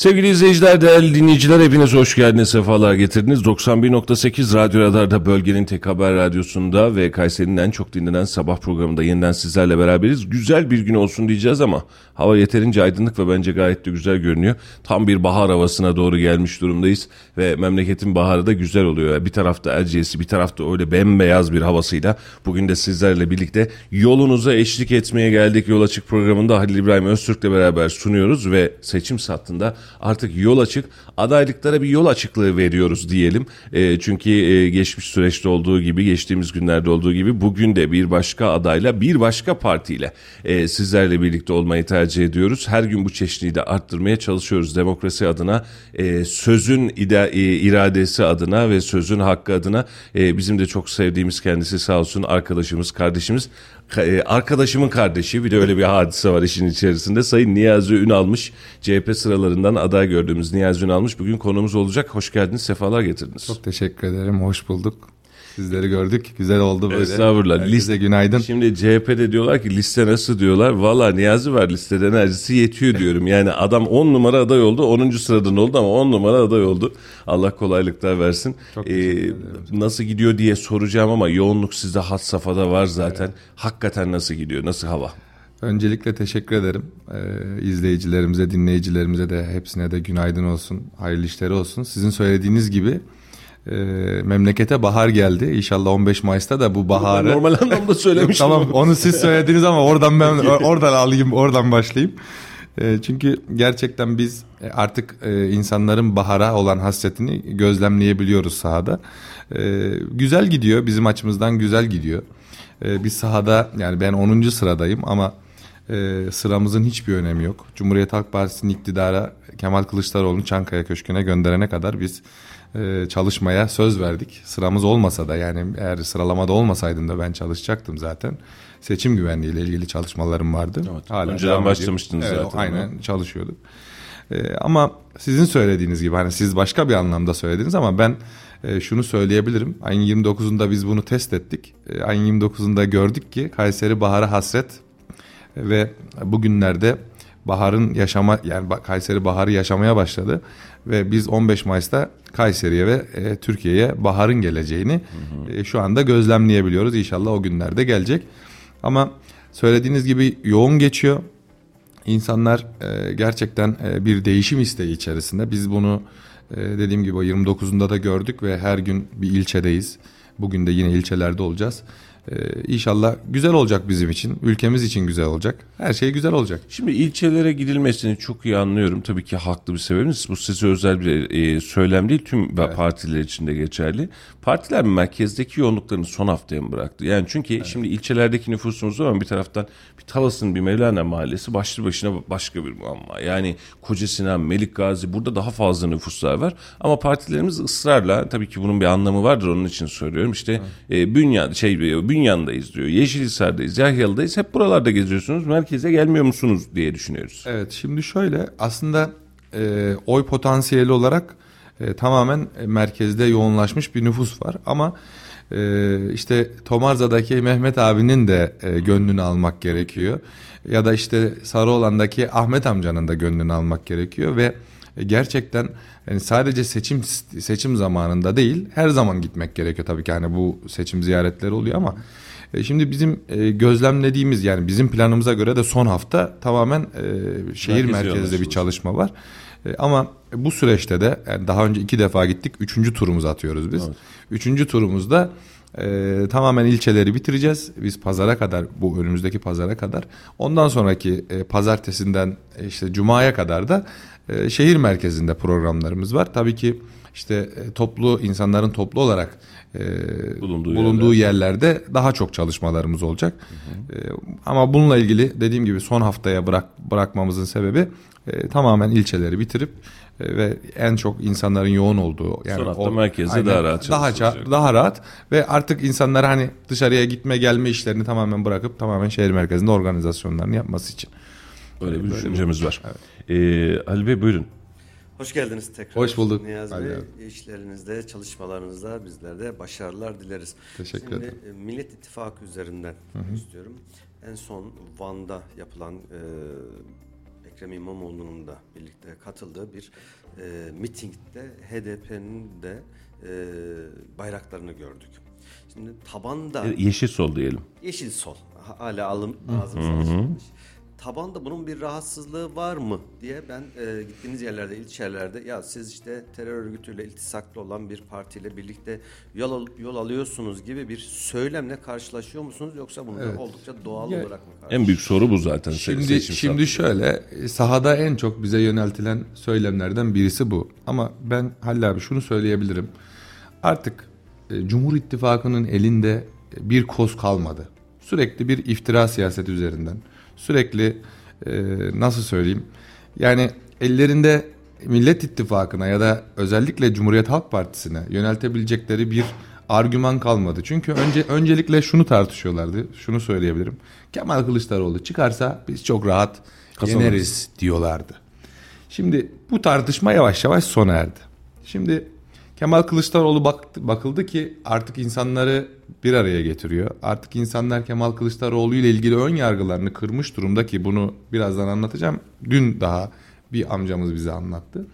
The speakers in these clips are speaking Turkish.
Sevgili izleyiciler, değerli dinleyiciler hepiniz hoş geldiniz, sefalar getirdiniz. 91.8 Radyo Radar'da bölgenin tek haber radyosunda ve Kayseri'nin en çok dinlenen sabah programında yeniden sizlerle beraberiz. Güzel bir gün olsun diyeceğiz ama hava yeterince aydınlık ve bence gayet de güzel görünüyor. Tam bir bahar havasına doğru gelmiş durumdayız ve memleketin baharı da güzel oluyor. Bir tarafta Erciyes'i bir tarafta öyle bembeyaz bir havasıyla bugün de sizlerle birlikte yolunuza eşlik etmeye geldik. Yol Açık programında Halil İbrahim Öztürk'le beraber sunuyoruz ve seçim sattığında artık yol açık adaylıklara bir yol açıklığı veriyoruz diyelim. E, çünkü e, geçmiş süreçte olduğu gibi geçtiğimiz günlerde olduğu gibi bugün de bir başka adayla bir başka partiyle e, sizlerle birlikte olmayı tercih ediyoruz. Her gün bu çeşitliği de arttırmaya çalışıyoruz demokrasi adına e, sözün ida, e, iradesi adına ve sözün hakkı adına e, bizim de çok sevdiğimiz kendisi sağ olsun arkadaşımız kardeşimiz e, arkadaşımın kardeşi bir de öyle bir hadise var işin içerisinde. Sayın Niyazi Ünalmış CHP sıralarından aday gördüğümüz Niyazi Ünalmış bugün konumuz olacak. Hoş geldiniz, sefalar getirdiniz. Çok teşekkür ederim, hoş bulduk. Sizleri gördük. Güzel oldu böyle. Estağfurullah. Herkese Liste, günaydın. Şimdi CHP'de diyorlar ki liste nasıl diyorlar. Valla Niyazi var listede enerjisi yetiyor diyorum. Yani adam 10 numara aday oldu. 10. sıradan oldu ama 10 numara aday oldu. Allah kolaylıklar versin. Çok ederim. nasıl gidiyor diye soracağım ama yoğunluk sizde hat safhada var zaten. Hakikaten nasıl gidiyor? Nasıl hava? Öncelikle teşekkür ederim. Ee, izleyicilerimize, dinleyicilerimize de hepsine de günaydın olsun, hayırlı işleri olsun. Sizin söylediğiniz gibi e, memlekete bahar geldi. İnşallah 15 Mayıs'ta da bu baharı... Ben normal anlamda söylemiştim. tamam onu siz söylediniz ama oradan ben oradan alayım, oradan başlayayım. E, çünkü gerçekten biz artık e, insanların bahara olan hasretini gözlemleyebiliyoruz sahada. E, güzel gidiyor, bizim açımızdan güzel gidiyor. E, biz sahada yani ben 10. sıradayım ama e, sıramızın hiçbir önemi yok. Cumhuriyet Halk Partisi'nin iktidara Kemal Kılıçdaroğlu'nu Çankaya Köşkü'ne gönderene kadar biz e, çalışmaya söz verdik. Sıramız olmasa da yani eğer sıralamada olmasaydım da ben çalışacaktım zaten. Seçim güvenliği ile ilgili çalışmalarım vardı. Evet, Hala önceden başlamıştınız evet, zaten, Aynen çalışıyorduk. E, ama sizin söylediğiniz gibi hani siz başka bir anlamda söylediniz ama ben e, şunu söyleyebilirim. Ayın 29'unda biz bunu test ettik. E, ayın 29'unda gördük ki Kayseri bahara hasret ve bugünlerde baharın yaşama yani Kayseri baharı yaşamaya başladı ve biz 15 Mayıs'ta Kayseri'ye ve e, Türkiye'ye baharın geleceğini e, şu anda gözlemleyebiliyoruz. İnşallah o günlerde gelecek. Ama söylediğiniz gibi yoğun geçiyor. İnsanlar e, gerçekten e, bir değişim isteği içerisinde. Biz bunu e, dediğim gibi o 29'unda da gördük ve her gün bir ilçedeyiz. Bugün de yine ilçelerde olacağız. E, inşallah güzel olacak bizim için, ülkemiz için güzel olacak. Her şey güzel olacak. Şimdi ilçelere gidilmesini çok iyi anlıyorum. Tabii ki haklı bir sebebiniz. Bu size özel bir e, söylem değil. Tüm partiler için de geçerli. Partiler merkezdeki yoğunluklarını son haftaya mı bıraktı? Yani çünkü şimdi ilçelerdeki nüfusumuz var ama bir taraftan bir Talas'ın bir Mevlana mahallesi başlı başına başka bir muamma. Yani Koca Sinan, Melik Gazi burada daha fazla nüfuslar var. Ama partilerimiz ısrarla tabii ki bunun bir anlamı vardır onun için söylüyorum. İşte e, Bünyan, şey, Bünyan'dayız diyor. Yeşilhisar'dayız, Yahyalı'dayız. Hep buralarda geziyorsunuz. Merkeze gelmiyor musunuz diye düşünüyoruz. Evet şimdi şöyle aslında e, oy potansiyeli olarak e, tamamen merkezde yoğunlaşmış bir nüfus var ama e, işte Tomarza'daki Mehmet abinin de e, gönlünü almak gerekiyor ya da işte Sarıoğlan'daki Ahmet amcanın da gönlünü almak gerekiyor ve gerçekten yani sadece seçim seçim zamanında değil her zaman gitmek gerekiyor tabii ki hani bu seçim ziyaretleri oluyor ama e, Şimdi bizim e, gözlemlediğimiz yani bizim planımıza göre de son hafta tamamen e, şehir Merkezi merkezli bir çalışma var. E, ama bu süreçte de yani daha önce iki defa gittik. Üçüncü turumuzu atıyoruz biz. Üçüncü turumuzda e, tamamen ilçeleri bitireceğiz. Biz pazara kadar bu önümüzdeki pazara kadar. Ondan sonraki e, pazartesinden e, işte cumaya kadar da e, şehir merkezinde programlarımız var. Tabii ki işte e, toplu insanların toplu olarak e, Bulunduğu bulunduğu, yerlerde daha çok çalışmalarımız olacak. E, ama bununla ilgili dediğim gibi son haftaya bırak bırakmamızın sebebi e, tamamen ilçeleri bitirip ve en çok insanların yoğun olduğu yani Son hafta merkezde daha rahat daha daha rahat ve artık insanlar hani dışarıya gitme gelme işlerini tamamen bırakıp tamamen şehir merkezinde organizasyonlarını yapması için. Öyle bir düşüncemiz var. Ee, Ali Bey buyurun. Hoş geldiniz tekrar. Hoş bulduk. Niyazi Bey, abi. işlerinizde, çalışmalarınızda bizler de başarılar dileriz. Teşekkür Şimdi, ederim. e, Millet İttifakı üzerinden istiyorum. En son Van'da yapılan e, Ekrem İmamoğlu'nun da birlikte katıldığı bir e, mitingde HDP'nin de e, bayraklarını gördük. Şimdi tabanda Yeşil sol diyelim. Yeşil sol. Hala alım ağzımıza alışılmış. Tabanda bunun bir rahatsızlığı var mı diye ben e, gittiğiniz yerlerde, ilçelerde ya siz işte terör örgütüyle iltisaklı olan bir partiyle birlikte yol al- yol alıyorsunuz gibi bir söylemle karşılaşıyor musunuz yoksa bunu da oldukça doğal Ya- olarak mı? En büyük soru bu zaten. Şimdi seçim şimdi şöyle e, sahada en çok bize yöneltilen söylemlerden birisi bu. Ama ben Halil abi şunu söyleyebilirim. Artık e, Cumhur İttifakı'nın elinde e, bir koz kalmadı. Sürekli bir iftira siyaseti üzerinden. Sürekli e, nasıl söyleyeyim? Yani ellerinde Millet İttifakı'na ya da özellikle Cumhuriyet Halk Partisi'ne yöneltebilecekleri bir argüman kalmadı. Çünkü önce öncelikle şunu tartışıyorlardı. Şunu söyleyebilirim. Kemal Kılıçdaroğlu çıkarsa biz çok rahat Kazanırız. yeneriz diyorlardı. Şimdi bu tartışma yavaş yavaş sona erdi. Şimdi Kemal Kılıçdaroğlu baktı, bakıldı ki artık insanları bir araya getiriyor. Artık insanlar Kemal Kılıçdaroğlu ile ilgili ön yargılarını kırmış durumda ki bunu birazdan anlatacağım. Dün daha bir amcamız bize anlattı.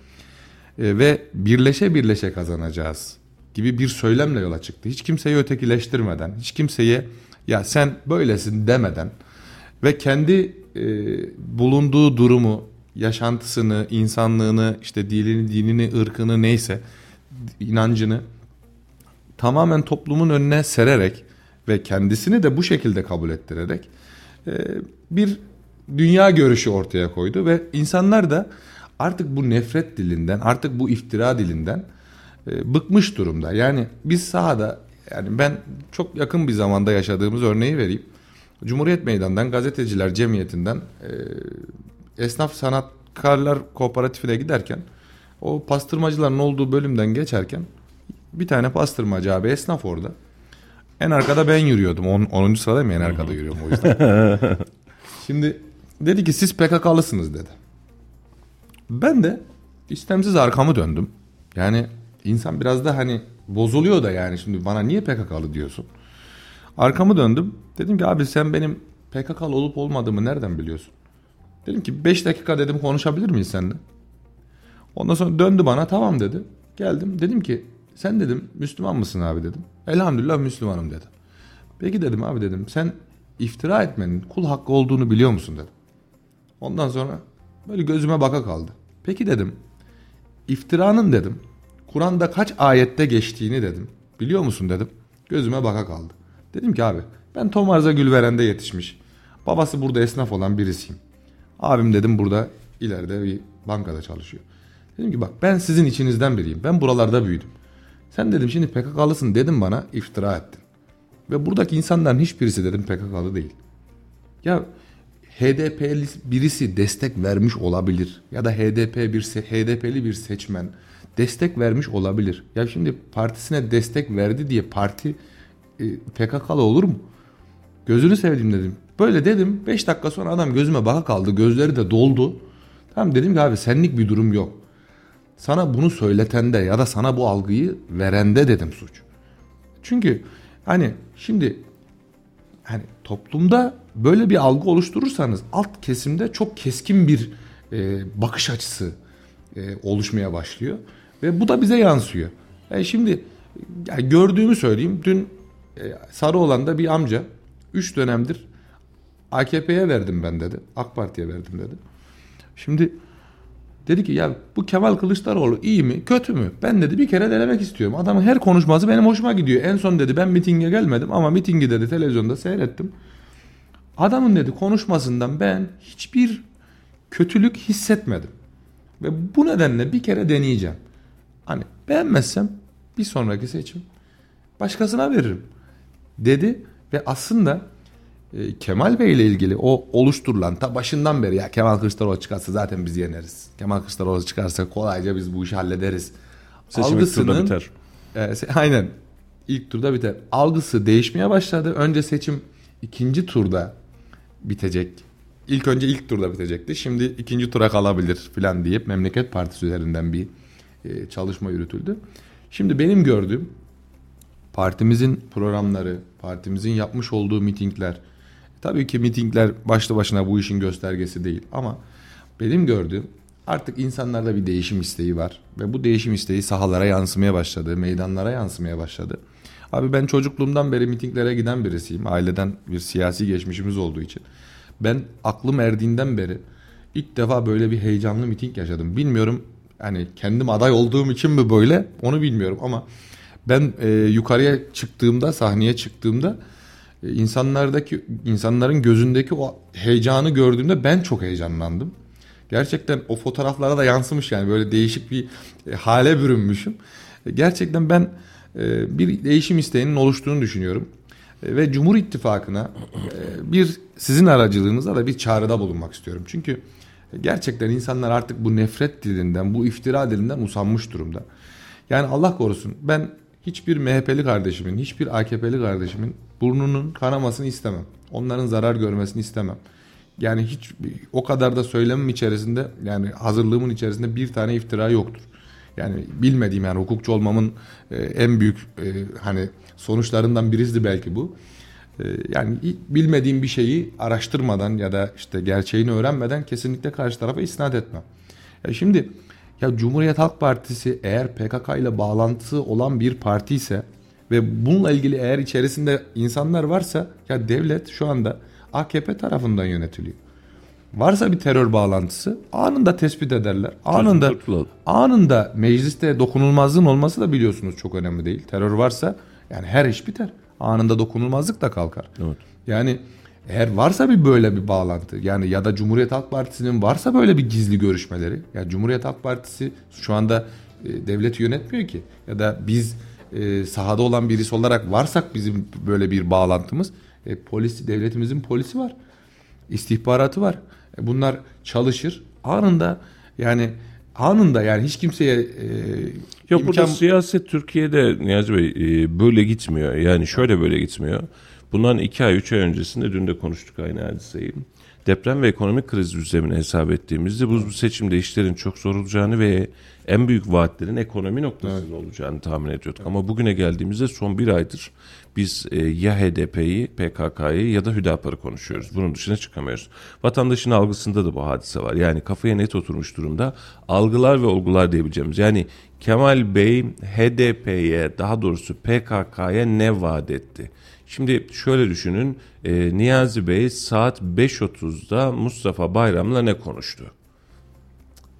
E, ve birleşe birleşe kazanacağız gibi bir söylemle yola çıktı. Hiç kimseyi ötekileştirmeden, hiç kimseye ya sen böylesin demeden ve kendi e, bulunduğu durumu, yaşantısını, insanlığını, işte dilini, dinini, ırkını neyse inancını tamamen toplumun önüne sererek ve kendisini de bu şekilde kabul ettirerek e, bir dünya görüşü ortaya koydu ve insanlar da artık bu nefret dilinden, artık bu iftira dilinden e, bıkmış durumda. Yani biz sahada yani ben çok yakın bir zamanda yaşadığımız örneği vereyim. Cumhuriyet Meydanı'ndan gazeteciler cemiyetinden e, esnaf sanatkarlar kooperatifine giderken o pastırmacıların olduğu bölümden geçerken bir tane pastırmacı abi esnaf orada. En arkada ben yürüyordum. 10. sıradayım ya en arkada yürüyorum o yüzden. Şimdi dedi ki siz PKK'lısınız dedi. Ben de istemsiz arkamı döndüm. Yani insan biraz da hani bozuluyor da yani şimdi bana niye PKK'lı diyorsun? Arkamı döndüm. Dedim ki abi sen benim PKK'lı olup olmadığımı nereden biliyorsun? Dedim ki 5 dakika dedim konuşabilir miyiz seninle? Ondan sonra döndü bana tamam dedi. Geldim dedim ki sen dedim Müslüman mısın abi dedim. Elhamdülillah Müslümanım dedi. Peki dedim abi dedim sen iftira etmenin kul hakkı olduğunu biliyor musun dedim. Ondan sonra böyle gözüme baka kaldı. Peki dedim iftiranın dedim Kur'an'da kaç ayette geçtiğini dedim. Biliyor musun dedim. Gözüme baka kaldı. Dedim ki abi ben Tomarza Gülveren'de yetişmiş. Babası burada esnaf olan birisiyim. Abim dedim burada ileride bir bankada çalışıyor. Dedim ki bak ben sizin içinizden biriyim. Ben buralarda büyüdüm. Sen dedim şimdi PKK'lısın dedim bana iftira ettin. Ve buradaki insanların hiçbirisi dedim PKK'lı değil. Ya HDP'li birisi destek vermiş olabilir ya da HDP bir HDP'li bir seçmen destek vermiş olabilir. Ya şimdi partisine destek verdi diye parti e, PKK'lı olur mu? Gözünü seveyim dedim. Böyle dedim 5 dakika sonra adam gözüme baka kaldı. Gözleri de doldu. Tamam dedim ki abi senlik bir durum yok. Sana bunu söyletende ya da sana bu algıyı verende dedim suç. Çünkü hani şimdi hani toplumda böyle bir algı oluşturursanız alt kesimde çok keskin bir e, bakış açısı e, oluşmaya başlıyor ve bu da bize yansıyor. E şimdi yani gördüğümü söyleyeyim. Dün e, Sarıoğlan'da bir amca 3 dönemdir AKP'ye verdim ben dedi. AK Parti'ye verdim dedi. Şimdi Dedi ki ya bu Kemal Kılıçdaroğlu iyi mi kötü mü? Ben dedi bir kere denemek istiyorum. Adamın her konuşması benim hoşuma gidiyor. En son dedi ben mitinge gelmedim ama mitingi dedi televizyonda seyrettim. Adamın dedi konuşmasından ben hiçbir kötülük hissetmedim. Ve bu nedenle bir kere deneyeceğim. Hani beğenmezsem bir sonraki seçim başkasına veririm dedi ve aslında e, Kemal Bey ile ilgili o oluşturulan ta başından beri ya Kemal Kılıçdaroğlu çıkarsa zaten biz yeneriz. Kemal Kılıçdaroğlu çıkarsa kolayca biz bu işi hallederiz. Seçim ilk turda biter. E, aynen ilk turda biter. Algısı değişmeye başladı. Önce seçim ikinci turda bitecek. İlk önce ilk turda bitecekti. Şimdi ikinci tura kalabilir filan deyip Memleket Partisi üzerinden bir e, çalışma yürütüldü. Şimdi benim gördüğüm partimizin programları, partimizin yapmış olduğu mitingler. Tabii ki mitingler başlı başına bu işin göstergesi değil ama benim gördüğüm artık insanlarda bir değişim isteği var ve bu değişim isteği sahalara yansımaya başladı, meydanlara yansımaya başladı. Abi ben çocukluğumdan beri mitinglere giden birisiyim. Aileden bir siyasi geçmişimiz olduğu için. Ben aklım erdiğinden beri ilk defa böyle bir heyecanlı miting yaşadım. Bilmiyorum hani kendim aday olduğum için mi böyle onu bilmiyorum ama ben e, yukarıya çıktığımda sahneye çıktığımda insanlardaki insanların gözündeki o heyecanı gördüğümde ben çok heyecanlandım. Gerçekten o fotoğraflara da yansımış yani böyle değişik bir e, hale bürünmüşüm. E, gerçekten ben e, bir değişim isteğinin oluştuğunu düşünüyorum. E, ve Cumhur İttifakı'na e, bir sizin aracılığınızla da bir çağrıda bulunmak istiyorum. Çünkü gerçekten insanlar artık bu nefret dilinden, bu iftira dilinden usanmış durumda. Yani Allah korusun ben hiçbir MHP'li kardeşimin, hiçbir AKP'li kardeşimin burnunun kanamasını istemem. Onların zarar görmesini istemem. Yani hiç o kadar da söylemim içerisinde yani hazırlığımın içerisinde bir tane iftira yoktur. Yani bilmediğim yani hukukçu olmamın e, en büyük e, hani sonuçlarından birisi belki bu. E, yani bilmediğim bir şeyi araştırmadan ya da işte gerçeğini öğrenmeden kesinlikle karşı tarafa isnat etmem. Ya şimdi ya Cumhuriyet Halk Partisi eğer PKK ile bağlantısı olan bir parti ise ve bununla ilgili eğer içerisinde insanlar varsa ya devlet şu anda AKP tarafından yönetiliyor. Varsa bir terör bağlantısı anında tespit ederler. Anında anında mecliste dokunulmazlığın olması da biliyorsunuz çok önemli değil. Terör varsa yani her iş biter. Anında dokunulmazlık da kalkar. Evet. Yani eğer varsa bir böyle bir bağlantı yani ya da Cumhuriyet Halk Partisi'nin varsa böyle bir gizli görüşmeleri ya Cumhuriyet Halk Partisi şu anda e, devleti yönetmiyor ki ya da biz e, sahada olan birisi olarak varsak bizim böyle bir bağlantımız e, polisi devletimizin polisi var istihbaratı var E, bunlar çalışır anında yani anında yani hiç kimseye e, Ya burada imkan- siyaset Türkiye'de Niyazi Bey e, böyle gitmiyor. Yani şöyle böyle gitmiyor. Bundan iki ay, üç ay öncesinde dün de konuştuk aynı hadiseyi. Deprem ve ekonomik kriz üzerine hesap ettiğimizde bu, bu seçimde işlerin çok zor olacağını ve en büyük vaatlerin ekonomi noktasında olacağını tahmin ediyorduk. Ama bugüne geldiğimizde son bir aydır biz e, ya HDP'yi, PKK'yı ya da Hüdapar'ı konuşuyoruz. Bunun dışına çıkamıyoruz. Vatandaşın algısında da bu hadise var. Yani kafaya net oturmuş durumda algılar ve olgular diyebileceğimiz. Yani Kemal Bey HDP'ye daha doğrusu PKK'ya ne vaat etti? Şimdi şöyle düşünün. e, Niyazi Bey saat 5.30'da Mustafa Bayram'la ne konuştu?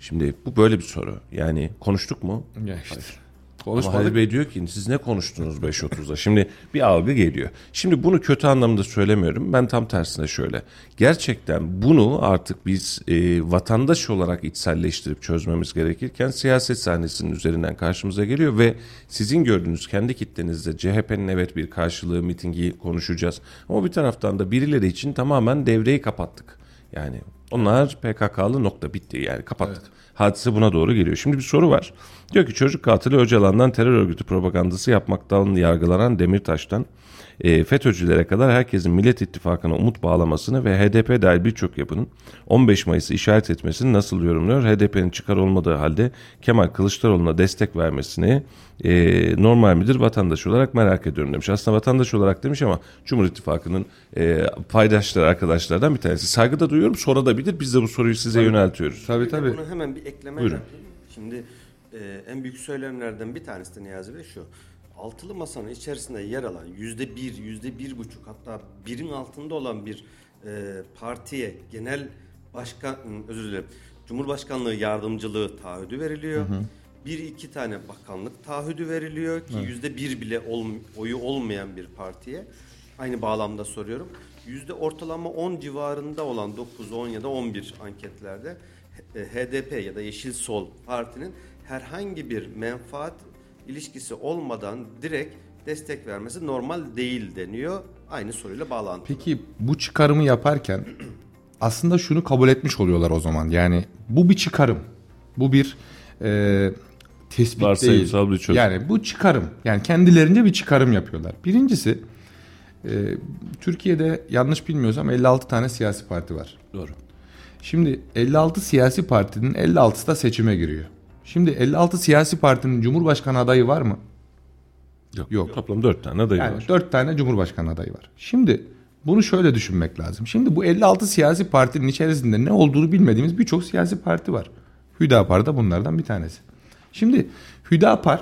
Şimdi bu böyle bir soru. Yani konuştuk mu? Ya işte. Ama Konuşmadık. Halil Bey diyor ki siz ne konuştunuz 5.30'da? Şimdi bir algı geliyor. Şimdi bunu kötü anlamda söylemiyorum. Ben tam tersine şöyle. Gerçekten bunu artık biz e, vatandaş olarak içselleştirip çözmemiz gerekirken siyaset sahnesinin üzerinden karşımıza geliyor ve sizin gördüğünüz kendi kitlenizde CHP'nin evet bir karşılığı mitingi konuşacağız. Ama bir taraftan da birileri için tamamen devreyi kapattık. Yani onlar PKK'lı nokta bitti yani kapattık. Hadise buna doğru geliyor. Şimdi bir soru var. Diyor ki çocuk katili Öcalan'dan terör örgütü propagandası yapmaktan yargılanan Demirtaş'tan e, FETÖ'cülere kadar herkesin Millet İttifakı'na umut bağlamasını ve HDP dahil birçok yapının 15 Mayıs'ı işaret etmesini nasıl yorumluyor? HDP'nin çıkar olmadığı halde Kemal Kılıçdaroğlu'na destek vermesini e, normal midir vatandaş olarak merak ediyorum demiş. Aslında vatandaş olarak demiş ama Cumhur İttifakı'nın e, paydaşları arkadaşlardan bir tanesi. Saygıda duyuyorum sorabilir. Biz de bu soruyu size yöneltiyoruz. Tabii tabii. Bunu hemen bir ekleme Buyurun. yapayım. Şimdi e, en büyük söylemlerden bir tanesi de Niyazi Bey şu. Altılı masanın içerisinde yer alan yüzde bir, yüzde bir buçuk hatta birin altında olan bir e, partiye genel başkan, hı, özür dilerim, Cumhurbaşkanlığı yardımcılığı taahhüdü veriliyor. Bir iki tane bakanlık taahhüdü veriliyor ki yüzde bir bile ol- oyu olmayan bir partiye. Aynı bağlamda soruyorum. Yüzde ortalama 10 civarında olan 9, 10 ya da 11 anketlerde e, HDP ya da Yeşil Sol partinin herhangi bir menfaat ilişkisi olmadan direkt destek vermesi normal değil deniyor. Aynı soruyla bağlantılı. Peki bu çıkarımı yaparken aslında şunu kabul etmiş oluyorlar o zaman. Yani bu bir çıkarım. Bu bir e, tespit Varsayımsal değil. bir çözüm. Yani bu çıkarım. Yani kendilerince bir çıkarım yapıyorlar. Birincisi e, Türkiye'de yanlış bilmiyorsam 56 tane siyasi parti var. Doğru. Şimdi 56 siyasi partinin 56'sı da seçime giriyor. Şimdi 56 siyasi partinin cumhurbaşkanı adayı var mı? Yok. Yok. Toplam dört tane adayı Yani var. dört tane cumhurbaşkanı adayı var. Şimdi bunu şöyle düşünmek lazım. Şimdi bu 56 siyasi partinin içerisinde ne olduğunu bilmediğimiz birçok siyasi parti var. Hüdapar da bunlardan bir tanesi. Şimdi Hüdapar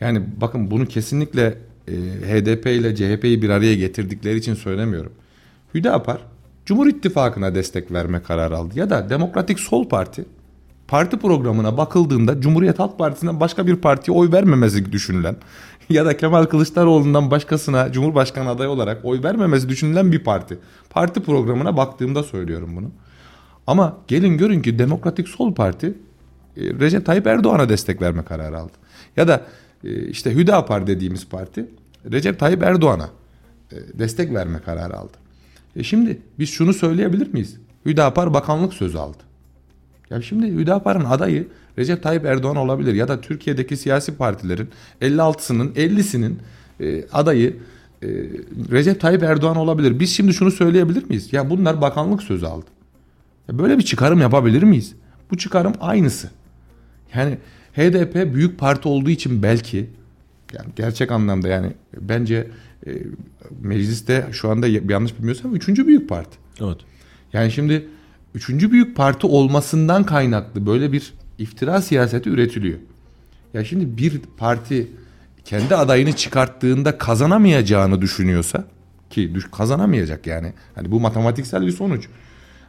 yani bakın bunu kesinlikle e, HDP ile CHP'yi bir araya getirdikleri için söylemiyorum. Hüdapar Cumhur İttifakı'na destek verme kararı aldı. Ya da Demokratik Sol Parti parti programına bakıldığında Cumhuriyet Halk Partisi'nden başka bir partiye oy vermemesi düşünülen ya da Kemal Kılıçdaroğlu'ndan başkasına Cumhurbaşkanı adayı olarak oy vermemesi düşünülen bir parti. Parti programına baktığımda söylüyorum bunu. Ama gelin görün ki Demokratik Sol Parti e, Recep Tayyip Erdoğan'a destek verme kararı aldı. Ya da e, işte Hüdapar dediğimiz parti Recep Tayyip Erdoğan'a e, destek verme kararı aldı. E şimdi biz şunu söyleyebilir miyiz? Hüdapar bakanlık sözü aldı. Ya şimdi Hüdapar'ın adayı Recep Tayyip Erdoğan olabilir ya da Türkiye'deki siyasi partilerin 56'sının 50'sinin e, adayı e, Recep Tayyip Erdoğan olabilir. Biz şimdi şunu söyleyebilir miyiz? Ya bunlar bakanlık sözü aldı. Ya böyle bir çıkarım yapabilir miyiz? Bu çıkarım aynısı. Yani HDP büyük parti olduğu için belki yani gerçek anlamda yani bence e, mecliste şu anda yanlış bilmiyorsam üçüncü büyük parti. Evet. Yani şimdi üçüncü büyük parti olmasından kaynaklı böyle bir iftira siyaseti üretiliyor. Ya şimdi bir parti kendi adayını çıkarttığında kazanamayacağını düşünüyorsa ki kazanamayacak yani. Hani bu matematiksel bir sonuç.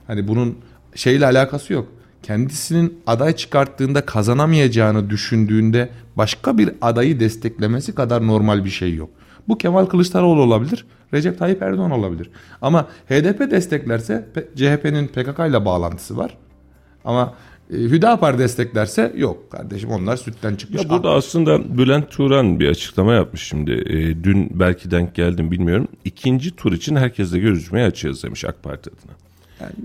Hani bunun şeyle alakası yok. Kendisinin aday çıkarttığında kazanamayacağını düşündüğünde başka bir adayı desteklemesi kadar normal bir şey yok. Bu Kemal Kılıçdaroğlu olabilir, Recep Tayyip Erdoğan olabilir. Ama HDP desteklerse CHP'nin PKK ile bağlantısı var. Ama e, Hüdapar desteklerse yok kardeşim onlar sütten çıkmış. Ya burada aslında Bülent Turan bir açıklama yapmış şimdi. E, dün belki denk geldim bilmiyorum. İkinci tur için herkesle görüşmeye açığız demiş AK Parti adına.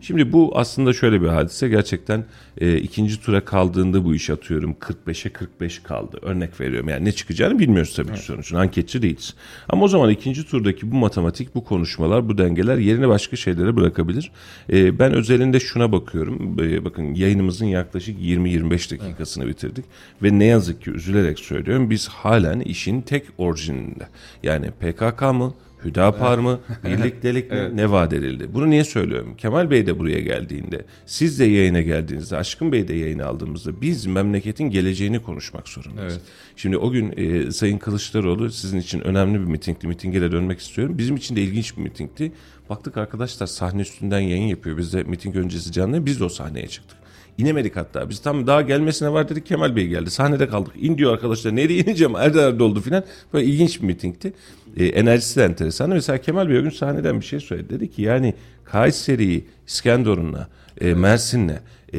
Şimdi bu aslında şöyle bir hadise. Gerçekten e, ikinci tura kaldığında bu iş atıyorum 45'e 45 kaldı. Örnek veriyorum. Yani ne çıkacağını bilmiyoruz tabii ki sonuçta. Anketçi değiliz. Ama o zaman ikinci turdaki bu matematik, bu konuşmalar, bu dengeler yerine başka şeylere bırakabilir. E, ben özelinde şuna bakıyorum. E, bakın yayınımızın yaklaşık 20-25 dakikasını bitirdik. Ve ne yazık ki üzülerek söylüyorum biz halen işin tek orijininde. Yani PKK mı? Hüdapar mı? Birliktelik mi? Ne vaat edildi? Bunu niye söylüyorum? Kemal Bey de buraya geldiğinde, siz de yayına geldiğinizde, Aşkın Bey de yayına aldığımızda biz memleketin geleceğini konuşmak zorundayız. Evet. Şimdi o gün e, Sayın Kılıçdaroğlu sizin için önemli bir mitingdi. Mitinge de dönmek istiyorum. Bizim için de ilginç bir mitingdi. Baktık arkadaşlar sahne üstünden yayın yapıyor. Biz de miting öncesi canlı biz de o sahneye çıktık. İnemedik hatta. Biz tam daha gelmesine var dedik Kemal Bey geldi. Sahnede kaldık. İn diyor arkadaşlar. Nereye ineceğim? Erde erde oldu filan. Böyle ilginç bir mitingdi. E, enerjisi de enteresan. Mesela Kemal Bey o gün sahneden bir şey söyledi. Dedi ki yani Kayseri'yi İskenderun'la, e, Mersin'le e,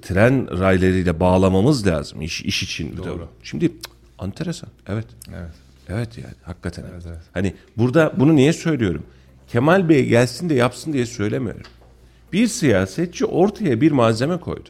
tren raylarıyla bağlamamız lazım iş, iş için. Doğru. Şimdi cık, enteresan. Evet. Evet. Evet yani hakikaten. Evet, evet. Hani burada bunu niye söylüyorum? Kemal Bey gelsin de yapsın diye söylemiyorum. Bir siyasetçi ortaya bir malzeme koydu.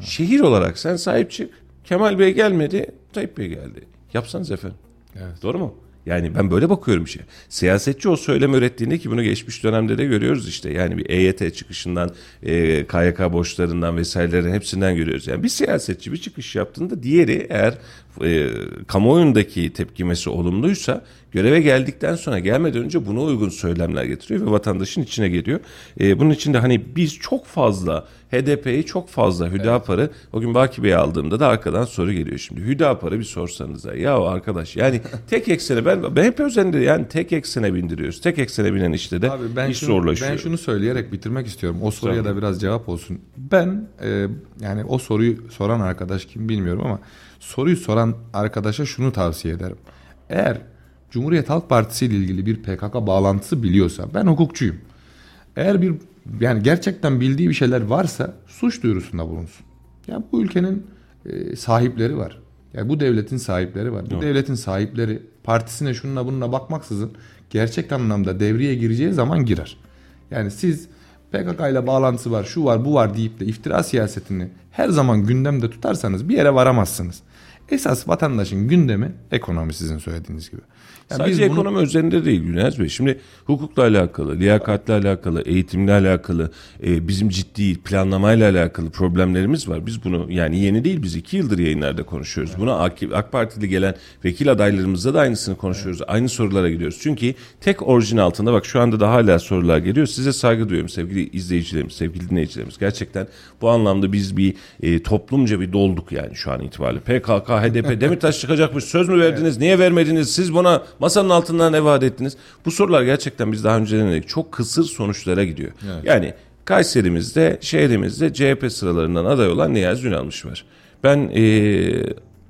Şehir olarak sen sahip çık. Kemal Bey gelmedi, Tayyip Bey geldi. Yapsanız efendim. Evet. Doğru mu? Yani ben böyle bakıyorum işe. Siyasetçi o söylem ürettiğinde ki bunu geçmiş dönemde de görüyoruz işte. Yani bir EYT çıkışından, e, KYK borçlarından vesairelerin hepsinden görüyoruz. Yani bir siyasetçi bir çıkış yaptığında diğeri eğer e, kamuoyundaki tepkimesi olumluysa Göreve geldikten sonra gelmeden önce buna uygun söylemler getiriyor ve vatandaşın içine geliyor. E, bunun için de hani biz çok fazla HDP'yi çok fazla Hüdapar'ı evet. o gün Baki Bey'i aldığımda da arkadan soru geliyor şimdi. Hüdapar'ı bir sorsanıza. Ya arkadaş yani tek eksene ben, ben hep özendir yani tek eksene bindiriyoruz. Tek eksene binen işte de Abi ben iş şunu, zorlaşıyor. Ben şunu söyleyerek bitirmek istiyorum. O soruya tamam. da biraz cevap olsun. Ben e, yani o soruyu soran arkadaş kim bilmiyorum ama soruyu soran arkadaşa şunu tavsiye ederim. Eğer Cumhuriyet Halk Partisi ile ilgili bir PKK bağlantısı biliyorsa ben hukukçuyum. Eğer bir yani gerçekten bildiği bir şeyler varsa suç duyurusunda bulunsun. Ya bu ülkenin e, sahipleri var. Ya bu devletin sahipleri var. Bu Yok. devletin sahipleri partisine şununla bununla bakmaksızın gerçek anlamda devreye gireceği zaman girer. Yani siz PKK ile bağlantısı var, şu var, bu var deyip de iftira siyasetini her zaman gündemde tutarsanız bir yere varamazsınız. Esas vatandaşın gündemi ekonomi sizin söylediğiniz gibi. Yani Sadece bunu... ekonomi üzerinde değil Güneş Bey. Şimdi hukukla alakalı, liyakatle alakalı, eğitimle alakalı, e, bizim ciddi planlamayla alakalı problemlerimiz var. Biz bunu yani yeni değil biz iki yıldır yayınlarda konuşuyoruz. Evet. Buna AK, AK Parti'de gelen vekil adaylarımızla da aynısını konuşuyoruz. Evet. Aynı sorulara gidiyoruz. Çünkü tek orijin altında bak şu anda da hala sorular geliyor. Size saygı duyuyorum sevgili izleyicilerimiz, sevgili dinleyicilerimiz. Gerçekten bu anlamda biz bir e, toplumca bir dolduk yani şu an itibariyle. PKK, HDP, Demirtaş çıkacakmış söz mü verdiniz? Evet. Niye vermediniz? Siz buna Masanın altından ne vaat ettiniz? Bu sorular gerçekten biz daha önce denedik. Çok kısır sonuçlara gidiyor. Evet. Yani Kayserimizde, şehrimizde CHP sıralarından aday olan Niyazi Ünalmış var. Ben ee,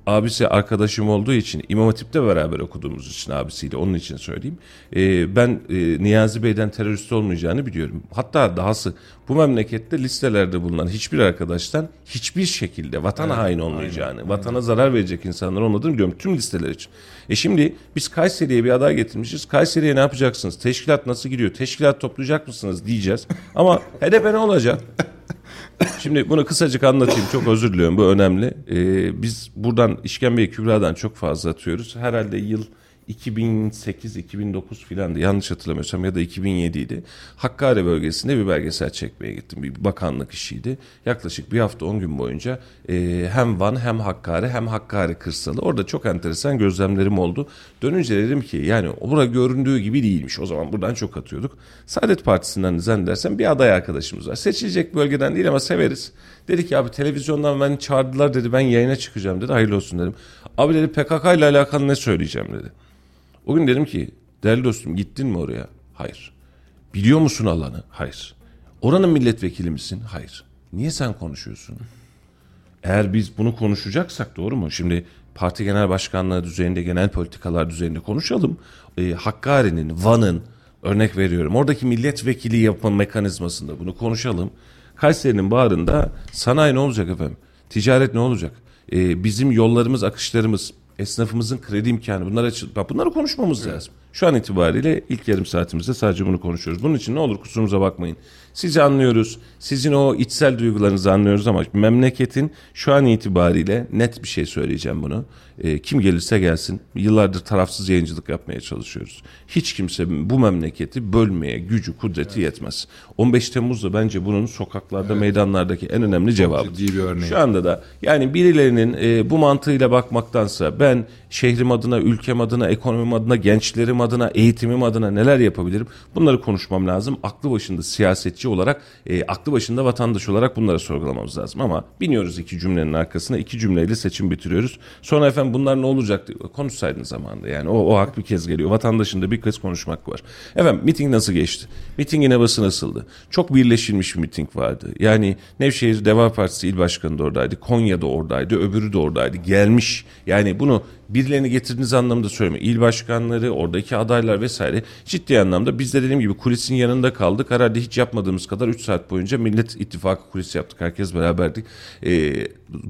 abisi arkadaşım olduğu için İmam Hatip'te beraber okuduğumuz için abisiyle onun için söyleyeyim. E, ben e, Niyazi Bey'den terörist olmayacağını biliyorum. Hatta dahası bu memlekette listelerde bulunan hiçbir arkadaştan hiçbir şekilde vatan evet, hain olmayacağını, aynen, vatana aynen. zarar verecek insanlar olmadığını biliyorum tüm listeler için. E şimdi biz Kayseri'ye bir aday getirmişiz. Kayseri'ye ne yapacaksınız? Teşkilat nasıl gidiyor? Teşkilat toplayacak mısınız diyeceğiz. Ama HDP ne olacak? Şimdi bunu kısacık anlatayım. Çok özür diliyorum. Bu önemli. Ee, biz buradan İşkembe Kübra'dan çok fazla atıyoruz. Herhalde yıl 2008-2009 filandı yanlış hatırlamıyorsam ya da 2007 idi. Hakkari bölgesinde bir belgesel çekmeye gittim. Bir bakanlık işiydi. Yaklaşık bir hafta 10 gün boyunca e, hem Van hem Hakkari hem Hakkari kırsalı. Orada çok enteresan gözlemlerim oldu. Dönünce dedim ki yani orada göründüğü gibi değilmiş. O zaman buradan çok atıyorduk. Saadet Partisi'nden zannedersem bir aday arkadaşımız var. Seçilecek bölgeden değil ama severiz. Dedi ki abi televizyondan beni çağırdılar dedi ben yayına çıkacağım dedi. Hayırlı olsun dedim. Abi dedi PKK ile alakalı ne söyleyeceğim dedi. O gün dedim ki değerli dostum gittin mi oraya? Hayır. Biliyor musun alanı? Hayır. Oranın milletvekili misin? Hayır. Niye sen konuşuyorsun? Eğer biz bunu konuşacaksak doğru mu? Şimdi parti genel başkanlığı düzeyinde, genel politikalar düzeyinde konuşalım. Ee, Hakkari'nin, Van'ın örnek veriyorum. Oradaki milletvekili yapma mekanizmasında bunu konuşalım. Kayseri'nin bağrında sanayi ne olacak efendim? Ticaret ne olacak? Ee, bizim yollarımız, akışlarımız, esnafımızın kredi imkanı bunlar açıl Bak bunları konuşmamız evet. lazım. Şu an itibariyle ilk yarım saatimizde sadece bunu konuşuyoruz. Bunun için ne olur kusurumuza bakmayın. Sizi anlıyoruz. Sizin o içsel duygularınızı anlıyoruz ama memleketin şu an itibariyle net bir şey söyleyeceğim bunu. E, kim gelirse gelsin. Yıllardır tarafsız yayıncılık yapmaya çalışıyoruz. Hiç kimse bu memleketi bölmeye gücü, kudreti evet. yetmez. 15 Temmuz'da bence bunun sokaklarda, evet. meydanlardaki en önemli cevabı. bir örneği. Şu anda da yani birilerinin e, bu mantığıyla bakmaktansa ben şehrim adına, ülkem adına, ekonomim adına, gençlerim adına, eğitimim adına neler yapabilirim? Bunları konuşmam lazım. Aklı başında siyasetçi olarak, e, aklı başında vatandaş olarak bunları sorgulamamız lazım. Ama biniyoruz iki cümlenin arkasına, iki cümleyle seçim bitiriyoruz. Sonra efendim bunlar ne olacak? Konuşsaydın zamanında yani. O, o hak bir kez geliyor. Vatandaşın da bir kez konuşmak var. Efendim miting nasıl geçti? Mitingin havası nasıldı? Çok birleşilmiş bir miting vardı. Yani Nevşehir Deva Partisi il başkanı da oradaydı. Konya'da oradaydı. Öbürü de oradaydı. Gelmiş. Yani bunu birilerini getirdiğiniz anlamda söylemiyorum. İl başkanları, oradaki adaylar vesaire ciddi anlamda biz de dediğim gibi kulisin yanında kaldık. Herhalde hiç yapmadığımız kadar 3 saat boyunca Millet İttifakı kulisi yaptık. Herkes beraberdik. E,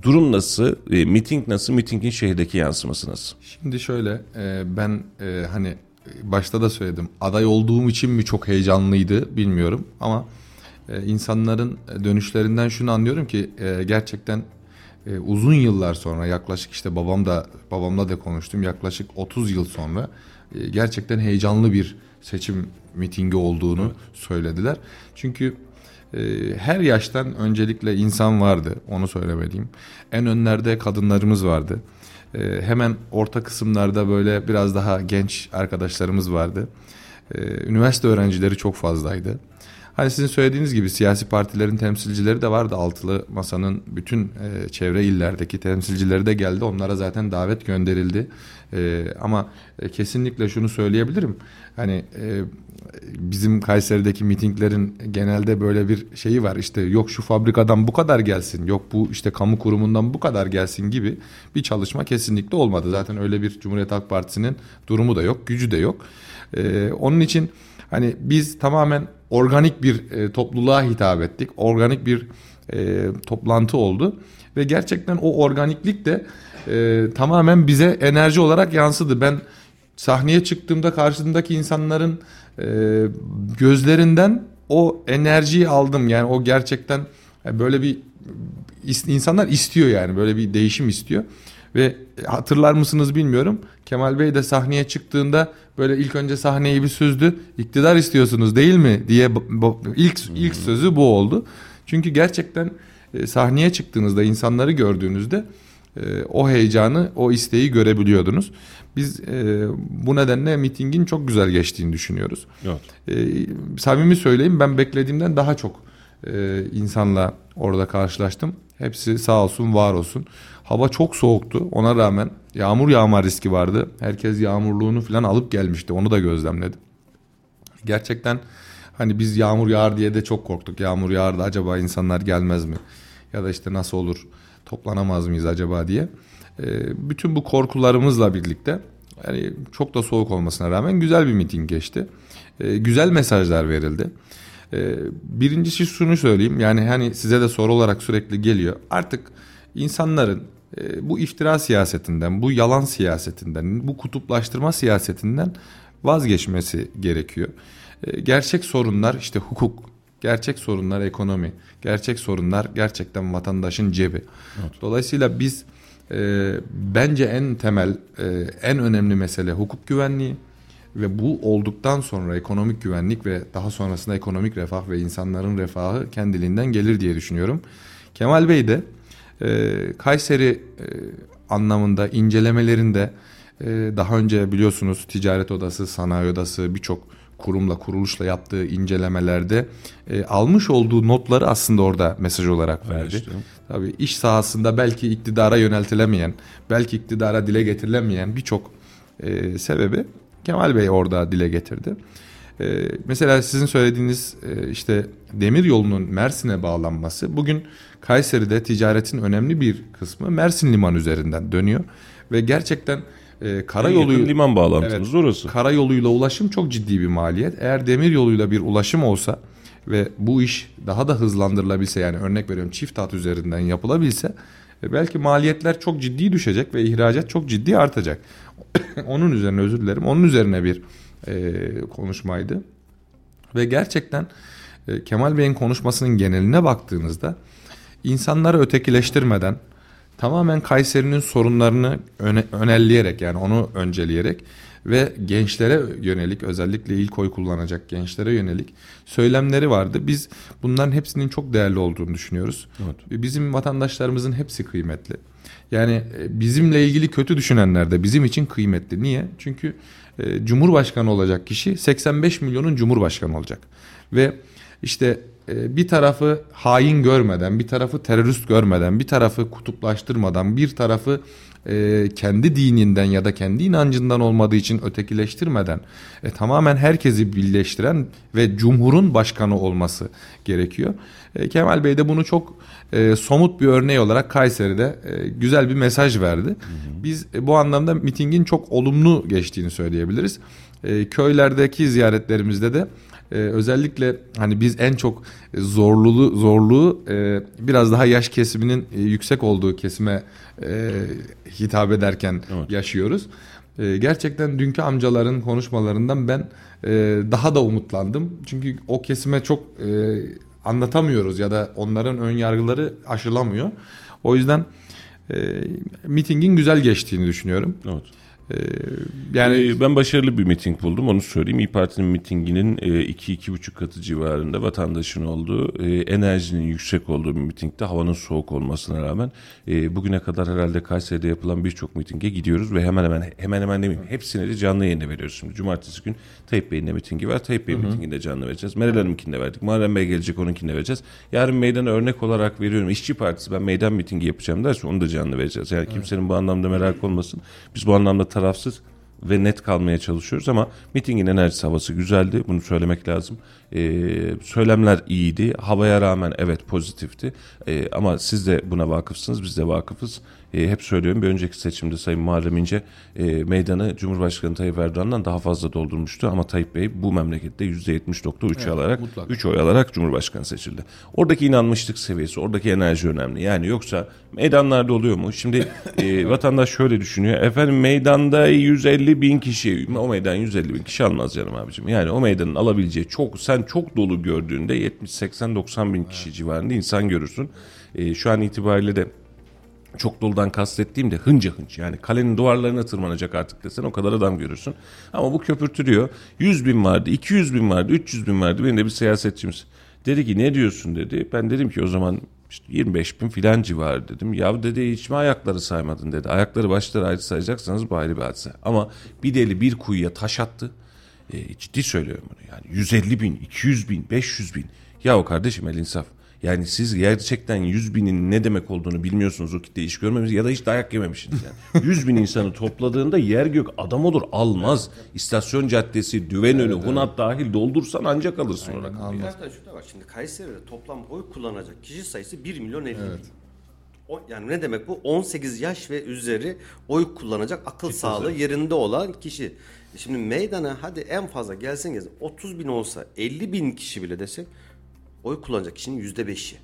durum nasıl? E, miting nasıl? Mitingin şehirdeki yansıması nasıl? Şimdi şöyle e, ben e, hani başta da söyledim. Aday olduğum için mi çok heyecanlıydı bilmiyorum ama e, insanların dönüşlerinden şunu anlıyorum ki e, gerçekten e, uzun yıllar sonra yaklaşık işte babam da babamla da konuştum yaklaşık 30 yıl sonra e, gerçekten heyecanlı bir seçim mitingi olduğunu evet. söylediler. Çünkü e, her yaştan öncelikle insan vardı onu söylemeliyim. En önlerde kadınlarımız vardı. E, hemen orta kısımlarda böyle biraz daha genç arkadaşlarımız vardı. E, üniversite öğrencileri çok fazlaydı. Hani sizin söylediğiniz gibi siyasi partilerin temsilcileri de vardı. Altılı Masa'nın bütün e, çevre illerdeki temsilcileri de geldi. Onlara zaten davet gönderildi. E, ama e, kesinlikle şunu söyleyebilirim. Hani e, bizim Kayseri'deki mitinglerin genelde böyle bir şeyi var. İşte yok şu fabrikadan bu kadar gelsin, yok bu işte kamu kurumundan bu kadar gelsin gibi bir çalışma kesinlikle olmadı. Zaten öyle bir Cumhuriyet Halk Partisi'nin durumu da yok, gücü de yok. E, onun için hani biz tamamen organik bir e, topluluğa hitap ettik. Organik bir e, toplantı oldu ve gerçekten o organiklik de e, tamamen bize enerji olarak yansıdı. Ben sahneye çıktığımda karşımdaki insanların e, gözlerinden o enerjiyi aldım. Yani o gerçekten e, böyle bir insanlar istiyor yani böyle bir değişim istiyor. Ve hatırlar mısınız bilmiyorum. Kemal Bey de sahneye çıktığında böyle ilk önce sahneyi bir süzdü. İktidar istiyorsunuz değil mi diye ilk ilk sözü bu oldu. Çünkü gerçekten e, sahneye çıktığınızda insanları gördüğünüzde e, o heyecanı, o isteği görebiliyordunuz. Biz e, bu nedenle mitingin çok güzel geçtiğini düşünüyoruz. Evet. Samimi söyleyeyim ben beklediğimden daha çok insanla orada karşılaştım. Hepsi sağ olsun, var olsun. Hava çok soğuktu. Ona rağmen yağmur yağma riski vardı. Herkes yağmurluğunu falan alıp gelmişti. Onu da gözlemledim. Gerçekten hani biz yağmur yağar diye de çok korktuk. Yağmur yağardı acaba insanlar gelmez mi? Ya da işte nasıl olur toplanamaz mıyız acaba diye. E, bütün bu korkularımızla birlikte yani çok da soğuk olmasına rağmen güzel bir miting geçti. E, güzel mesajlar verildi. E, birincisi şunu söyleyeyim yani hani size de soru olarak sürekli geliyor. Artık insanların e, bu iftira siyasetinden, bu yalan siyasetinden, bu kutuplaştırma siyasetinden vazgeçmesi gerekiyor. E, gerçek sorunlar işte hukuk, gerçek sorunlar ekonomi, gerçek sorunlar gerçekten vatandaşın cebi. Evet. Dolayısıyla biz e, bence en temel, e, en önemli mesele hukuk güvenliği ve bu olduktan sonra ekonomik güvenlik ve daha sonrasında ekonomik refah ve insanların refahı kendiliğinden gelir diye düşünüyorum. Kemal Bey de e, Kayseri e, anlamında incelemelerinde e, daha önce biliyorsunuz ticaret odası, sanayi odası birçok kurumla kuruluşla yaptığı incelemelerde e, almış olduğu notları aslında orada mesaj olarak verdi. Evet, işte. Tabii iş sahasında belki iktidara yöneltilemeyen, belki iktidara dile getirilemeyen birçok e, sebebi Kemal Bey orada dile getirdi. E, mesela sizin söylediğiniz e, işte demir yolunun Mersin'e bağlanması bugün Kayseri'de ticaretin önemli bir kısmı Mersin liman üzerinden dönüyor ve gerçekten e, karayolu liman bağlantımız evet, orası. Karayoluyla ulaşım çok ciddi bir maliyet. Eğer demir yoluyla bir ulaşım olsa ve bu iş daha da hızlandırılabilse yani örnek veriyorum çift hat üzerinden yapılabilse e, belki maliyetler çok ciddi düşecek ve ihracat çok ciddi artacak. Onun üzerine özür dilerim. Onun üzerine bir e, konuşmaydı. Ve gerçekten e, Kemal Bey'in konuşmasının geneline baktığınızda insanları ötekileştirmeden tamamen Kayseri'nin sorunlarını öne, önelleyerek yani onu önceleyerek ve gençlere yönelik özellikle ilk oy kullanacak gençlere yönelik söylemleri vardı. Biz bunların hepsinin çok değerli olduğunu düşünüyoruz. Evet. Bizim vatandaşlarımızın hepsi kıymetli. Yani e, bizimle ilgili kötü düşünenler de bizim için kıymetli. Niye? Çünkü e, Cumhurbaşkanı olacak kişi 85 milyonun Cumhurbaşkanı olacak. Ve işte e, bir tarafı hain görmeden, bir tarafı terörist görmeden, bir tarafı kutuplaştırmadan, bir tarafı kendi dininden ya da kendi inancından olmadığı için ötekileştirmeden e, tamamen herkesi birleştiren ve cumhurun başkanı olması gerekiyor. E, Kemal Bey de bunu çok e, somut bir örneği olarak Kayseri'de e, güzel bir mesaj verdi. Hı hı. Biz e, bu anlamda mitingin çok olumlu geçtiğini söyleyebiliriz. E, köylerdeki ziyaretlerimizde de e, özellikle hani biz en çok zorluluğu zorluğu e, biraz daha yaş kesiminin e, yüksek olduğu kesime e, hitap ederken evet. yaşıyoruz. E, gerçekten dünkü amcaların konuşmalarından ben e, daha da umutlandım. Çünkü o kesime çok e, anlatamıyoruz ya da onların ön yargıları aşılamıyor. O yüzden e, mitingin güzel geçtiğini düşünüyorum. Evet. E, yani Ee, ben başarılı bir miting buldum onu söyleyeyim. İyi Parti'nin mitinginin 2-2,5 katı civarında vatandaşın olduğu, e, enerjinin yüksek olduğu bir mitingde havanın soğuk olmasına rağmen e, bugüne kadar herhalde Kayseri'de yapılan birçok mitinge gidiyoruz ve hemen hemen hemen hemen demeyeyim hepsine de canlı yayında veriyoruz şimdi. Cumartesi gün Tayyip Bey'in de mitingi var. Tayyip Bey'in mitinginde canlı vereceğiz. Meral Hanım'ınkinde verdik. Muharrem Bey gelecek onunkinde vereceğiz. Yarın meydana örnek olarak veriyorum. İşçi Partisi ben meydan mitingi yapacağım derse onu da canlı vereceğiz. Yani kimsenin bu anlamda merak olmasın. Biz bu anlamda tarafsız ve net kalmaya çalışıyoruz ama mitingin enerjisi havası güzeldi. Bunu söylemek lazım. Ee, söylemler iyiydi. Havaya rağmen evet pozitifti. Ee, ama siz de buna vakıfsınız. Biz de vakıfız. Ee, hep söylüyorum bir önceki seçimde Sayın Muharrem İnce e, meydanı Cumhurbaşkanı Tayyip Erdoğan'dan daha fazla doldurmuştu. Ama Tayyip Bey bu memlekette %70.3 alarak mutlaka. 3 oy alarak Cumhurbaşkanı seçildi. Oradaki inanmışlık seviyesi, oradaki enerji önemli. Yani yoksa meydanlarda oluyor mu? Şimdi e, vatandaş şöyle düşünüyor. Efendim meydanda 150 bin kişi, o meydan 150 bin kişi almaz canım abicim. Yani o meydanın alabileceği çok, sen çok dolu gördüğünde 70, 80, 90 bin kişi civarında insan görürsün. E, şu an itibariyle de çok doludan kastettiğim de hınca hınç. Yani kalenin duvarlarına tırmanacak artık desen o kadar adam görürsün. Ama bu köpürtürüyor. 100 bin vardı, 200 bin vardı, 300 bin vardı. Benim de bir siyasetçimiz. Dedi ki ne diyorsun dedi. Ben dedim ki o zaman işte 25 bin filan civarı dedim. Ya dedi hiç mi ayakları saymadın dedi. Ayakları başları ayrı sayacaksanız bu ayrı bir hadise. Ama bir deli bir kuyuya taş attı. E, ciddi söylüyorum bunu yani 150 bin, 200 bin, 500 bin. Ya o kardeşim el insaf. Yani siz gerçekten 100 binin ne demek olduğunu bilmiyorsunuz o kitle iş görmemiş ya da hiç dayak yememişsiniz yani. 100 bin insanı topladığında yer gök adam olur almaz. İstasyon caddesi, düven önü, Hunat dahil doldursan ancak alırsın o rakamı. Zaten şu da var şimdi Kayseri'de toplam oy kullanacak kişi sayısı 1 milyon 50 bin. O, yani ne demek bu? 18 yaş ve üzeri oy kullanacak akıl sağlığı yerinde olan kişi. E Şimdi meydana hadi en fazla gelsin gelsin 30 bin olsa 50 bin kişi bile desek oy kullanacak kişinin yüzde beşi.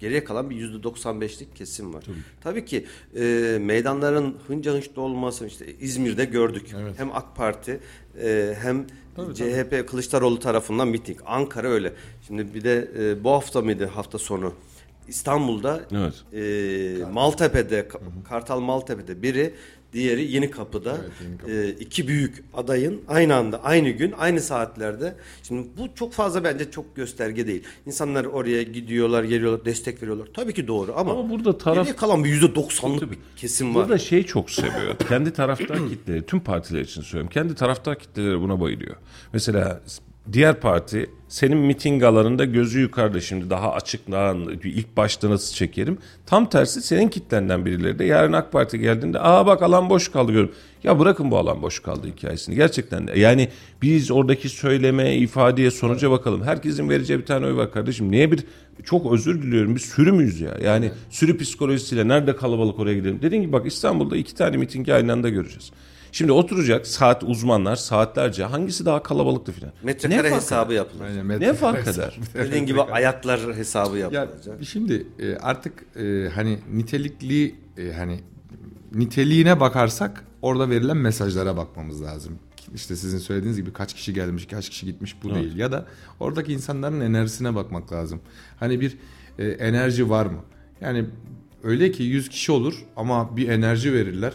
Geriye kalan bir yüzde 95'lik kesim var. Tabii, ki e, meydanların hınca hınçta olması işte İzmir'de gördük. Hem AK Parti e, hem CHP Kılıçdaroğlu tarafından miting. Ankara öyle. Şimdi bir de e, bu hafta mıydı hafta sonu? İstanbul'da Evet. e, Maltepe'de Ka- Kartal Maltepe'de biri diğeri Yeni Kapı'da e, iki büyük adayın aynı anda aynı gün aynı saatlerde şimdi bu çok fazla bence çok gösterge değil. İnsanlar oraya gidiyorlar geliyorlar destek veriyorlar. Tabii ki doğru ama, Ama burada taraf- kalan bir yüzde doksanlık bir kesim var. Burada şey çok seviyor. Kendi taraftar kitleleri, tüm partiler için söylüyorum. Kendi taraftar kitleleri buna bayılıyor. Mesela diğer parti senin miting alanında gözü yukarıda şimdi daha açık daha ilk başta nasıl çekerim. Tam tersi senin kitlenden birileri de yarın AK Parti geldiğinde aa bak alan boş kaldı görüyorum. Ya bırakın bu alan boş kaldı hikayesini. Gerçekten de. Yani biz oradaki söyleme, ifadeye, sonuca bakalım. Herkesin vereceği bir tane oy var kardeşim. Niye bir çok özür diliyorum biz sürü müyüz ya? Yani sürü psikolojisiyle nerede kalabalık oraya gidelim. Dediğim gibi bak İstanbul'da iki tane mitingi aynı anda göreceğiz. Şimdi oturacak saat uzmanlar saatlerce hangisi daha kalabalıktı filan. Metrekare fark hesabı yapılır. Aynen, Ne metre- fark eder? Dediğin gibi ayaklar hesabı Ya yapılacak. şimdi e, artık e, hani nitelikli e, hani niteliğine bakarsak orada verilen mesajlara bakmamız lazım. İşte sizin söylediğiniz gibi kaç kişi gelmiş, kaç kişi gitmiş bu değil. Ya da oradaki insanların enerjisine bakmak lazım. Hani bir e, enerji var mı? Yani öyle ki 100 kişi olur ama bir enerji verirler.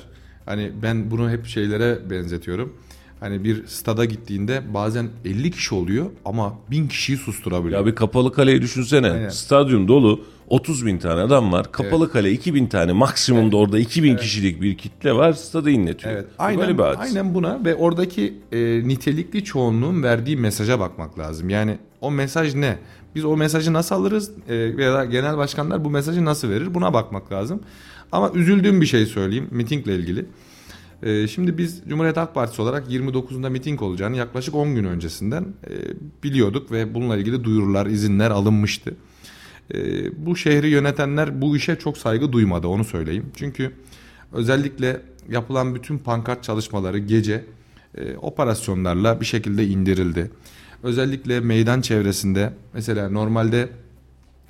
Hani ben bunu hep şeylere benzetiyorum. Hani bir stada gittiğinde bazen 50 kişi oluyor ama 1000 kişiyi susturabiliyor. Ya bir kapalı kaleyi düşünsene. Aynen. Stadyum dolu 30 bin tane adam var. Kapalı kale 2000 tane maksimumda orada 2000 kişilik bir kitle var. Stadı inletiyor. Evet. Bu Aynen, aynen buna ve oradaki e, nitelikli çoğunluğun verdiği mesaja bakmak lazım. Yani o mesaj ne? Biz o mesajı nasıl alırız e, ya da genel başkanlar bu mesajı nasıl verir? Buna bakmak lazım. Ama üzüldüğüm bir şey söyleyeyim mitingle ilgili. E, şimdi biz Cumhuriyet Halk Partisi olarak 29'unda miting olacağını yaklaşık 10 gün öncesinden e, biliyorduk ve bununla ilgili duyurular, izinler alınmıştı. E, bu şehri yönetenler bu işe çok saygı duymadı onu söyleyeyim. Çünkü özellikle yapılan bütün pankart çalışmaları gece e, operasyonlarla bir şekilde indirildi. Özellikle meydan çevresinde mesela normalde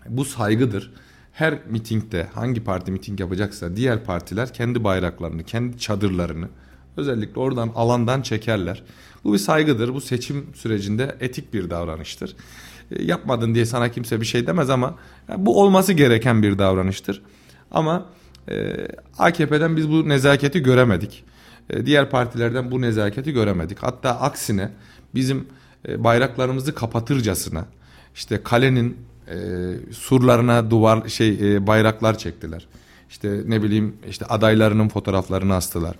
bu saygıdır. Her mitingde hangi parti miting yapacaksa diğer partiler kendi bayraklarını, kendi çadırlarını özellikle oradan alandan çekerler. Bu bir saygıdır. Bu seçim sürecinde etik bir davranıştır. E, yapmadın diye sana kimse bir şey demez ama ya, bu olması gereken bir davranıştır. Ama e, AKP'den biz bu nezaketi göremedik. e, diğer partilerden bu nezaketi göremedik. Hatta aksine bizim e, bayraklarımızı kapatırcasına işte kalenin e, surlarına duvar şey e, bayraklar çektiler. İşte ne bileyim işte adaylarının fotoğraflarını astılar.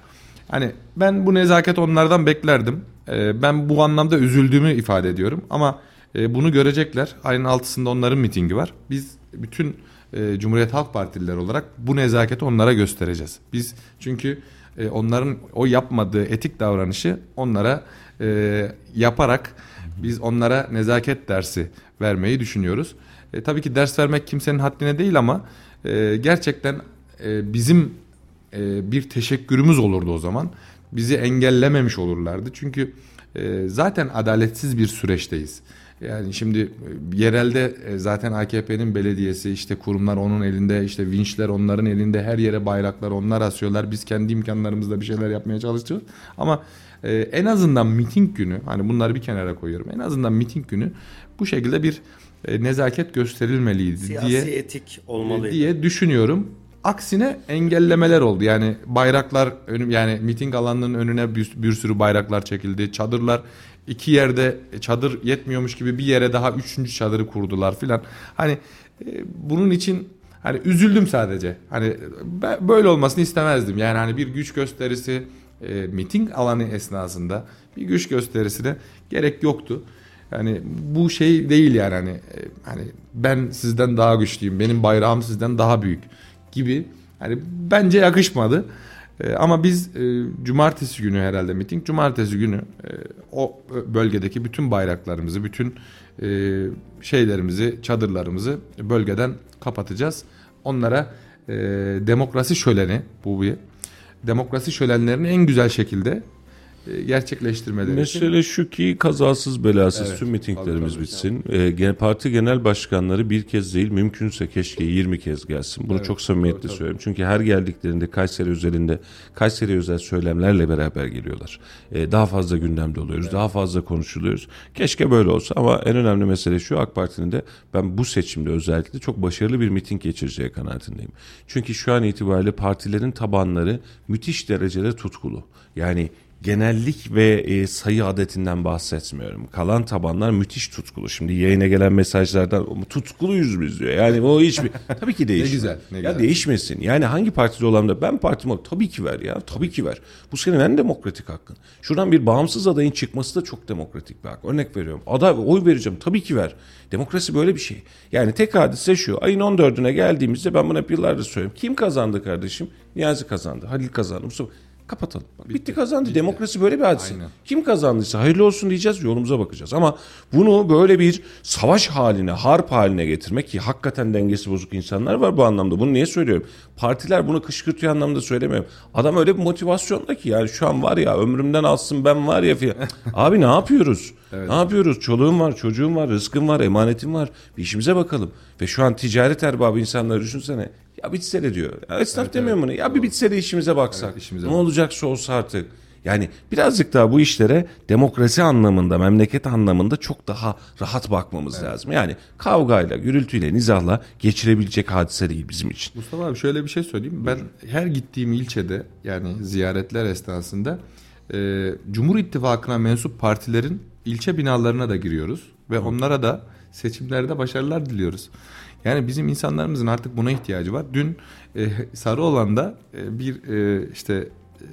Hani ben bu nezaket onlardan beklerdim. E, ben bu anlamda üzüldüğümü ifade ediyorum ama e, bunu görecekler. Ayın altısında onların mitingi var. Biz bütün e, Cumhuriyet Halk Partililer olarak bu nezaketi onlara göstereceğiz. Biz çünkü e, onların o yapmadığı etik davranışı onlara e, yaparak biz onlara nezaket dersi vermeyi düşünüyoruz. E, tabii ki ders vermek kimsenin haddine değil ama e, gerçekten e, bizim e, bir teşekkürümüz olurdu o zaman. Bizi engellememiş olurlardı. Çünkü e, zaten adaletsiz bir süreçteyiz. Yani şimdi e, yerelde e, zaten AKP'nin belediyesi işte kurumlar onun elinde işte vinçler onların elinde her yere bayraklar onlar asıyorlar. Biz kendi imkanlarımızla bir şeyler yapmaya çalışıyoruz. Ama e, en azından miting günü hani bunları bir kenara koyuyorum. En azından miting günü bu şekilde bir nezaket gösterilmeliydi Siyasi diye etik olmalıydı. diye düşünüyorum. Aksine engellemeler oldu. Yani bayraklar yani miting alanlarının önüne bir, bir sürü bayraklar çekildi. Çadırlar iki yerde çadır yetmiyormuş gibi bir yere daha üçüncü çadırı kurdular filan. Hani e, bunun için hani üzüldüm sadece. Hani böyle olmasını istemezdim. Yani hani bir güç gösterisi e, miting alanı esnasında bir güç gösterisine gerek yoktu. Yani bu şey değil yani hani e, hani ben sizden daha güçlüyüm. Benim bayrağım sizden daha büyük gibi. Hani bence yakışmadı. E, ama biz e, cumartesi günü herhalde miting. Cumartesi günü e, o bölgedeki bütün bayraklarımızı, bütün e, şeylerimizi, çadırlarımızı bölgeden kapatacağız. Onlara e, demokrasi şöleni bu bir demokrasi şölenlerini en güzel şekilde gerçekleştirmeleri Mesele şu ki kazasız belasız evet, tüm mitinglerimiz tabii, bitsin. Ee, parti genel başkanları bir kez değil mümkünse keşke 20 kez gelsin. Bunu evet, çok samimiyetle tabii, söylüyorum. Çünkü her geldiklerinde Kayseri özelinde Kayseri özel söylemlerle beraber geliyorlar. Ee, daha fazla gündemde oluyoruz. Evet. Daha fazla konuşuluyoruz. Keşke böyle olsa ama en önemli mesele şu AK Parti'nin de ben bu seçimde özellikle çok başarılı bir miting geçireceği kanaatindeyim. Çünkü şu an itibariyle partilerin tabanları müthiş derecede tutkulu. Yani genellik ve e, sayı adetinden bahsetmiyorum. Kalan tabanlar müthiş tutkulu. Şimdi yayına gelen mesajlardan tutkuluyuz biz diyor. Yani o hiç tabii ki değişmiyor. ne güzel. Ne ya değişmesin. Yani hangi partide olan da ben partimi tabii ki ver ya. Tabii ki ver. Bu senin en demokratik hakkın. Şuradan bir bağımsız adayın çıkması da çok demokratik bir hak. Örnek veriyorum. Aday oy vereceğim. Tabii ki ver. Demokrasi böyle bir şey. Yani tek hadise şu. Ayın 14'üne geldiğimizde ben bunu hep yıllardır söylüyorum. Kim kazandı kardeşim? Niyazi kazandı. Halil kazandı. Mustafa kapatalım. Bitti, Bitti kazandı. Bitti. Demokrasi böyle bir hadise. Aynen. Kim kazandıysa hayırlı olsun diyeceğiz, yolumuza bakacağız. Ama bunu böyle bir savaş haline, harp haline getirmek ki hakikaten dengesi bozuk insanlar var bu anlamda. Bunu niye söylüyorum? Partiler bunu kışkırtıyor anlamda söylemiyorum. Adam öyle bir motivasyonda ki yani şu an var ya ömrümden alsın ben var ya filan. Abi ne yapıyoruz? Evet. Ne yapıyoruz? Çoluğum var, çocuğum var, rızkım var, emanetim var. Bir işimize bakalım. Ve şu an ticaret erbabı insanlar düşünsene. Ya bitsene diyor. Ya esnaf evet, demiyor evet. bunu. Ya bir bitse de işimize baksak. Evet, işimize ne bak. olacaksa olsa artık. Yani birazcık daha bu işlere demokrasi anlamında, memleket anlamında çok daha rahat bakmamız evet. lazım. Yani kavgayla, gürültüyle, nizahla geçirebilecek hadise değil bizim için. Mustafa abi şöyle bir şey söyleyeyim. Ben her gittiğim ilçede yani ziyaretler esnasında e, Cumhur İttifakı'na mensup partilerin ilçe binalarına da giriyoruz ve onlara da seçimlerde başarılar diliyoruz. Yani bizim insanlarımızın artık buna ihtiyacı var. Dün e, Sarıoğlan'da e, bir e, işte e,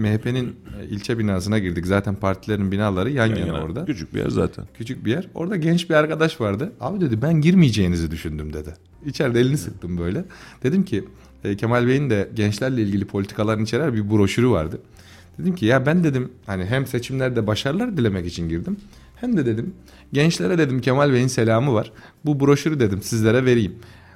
MHP'nin e, ilçe binasına girdik. Zaten partilerin binaları yan, yan yana, yana orada. Küçük bir yer zaten. Küçük bir yer. Orada genç bir arkadaş vardı. Abi dedi ben girmeyeceğinizi düşündüm dedi. İçeride elini sıktım böyle. Dedim ki e, Kemal Bey'in de gençlerle ilgili politikaların içeren bir broşürü vardı. Dedim ki ya ben dedim hani hem seçimlerde başarılar dilemek için girdim. Hem de dedim gençlere dedim Kemal Bey'in selamı var. Bu broşürü dedim sizlere vereyim.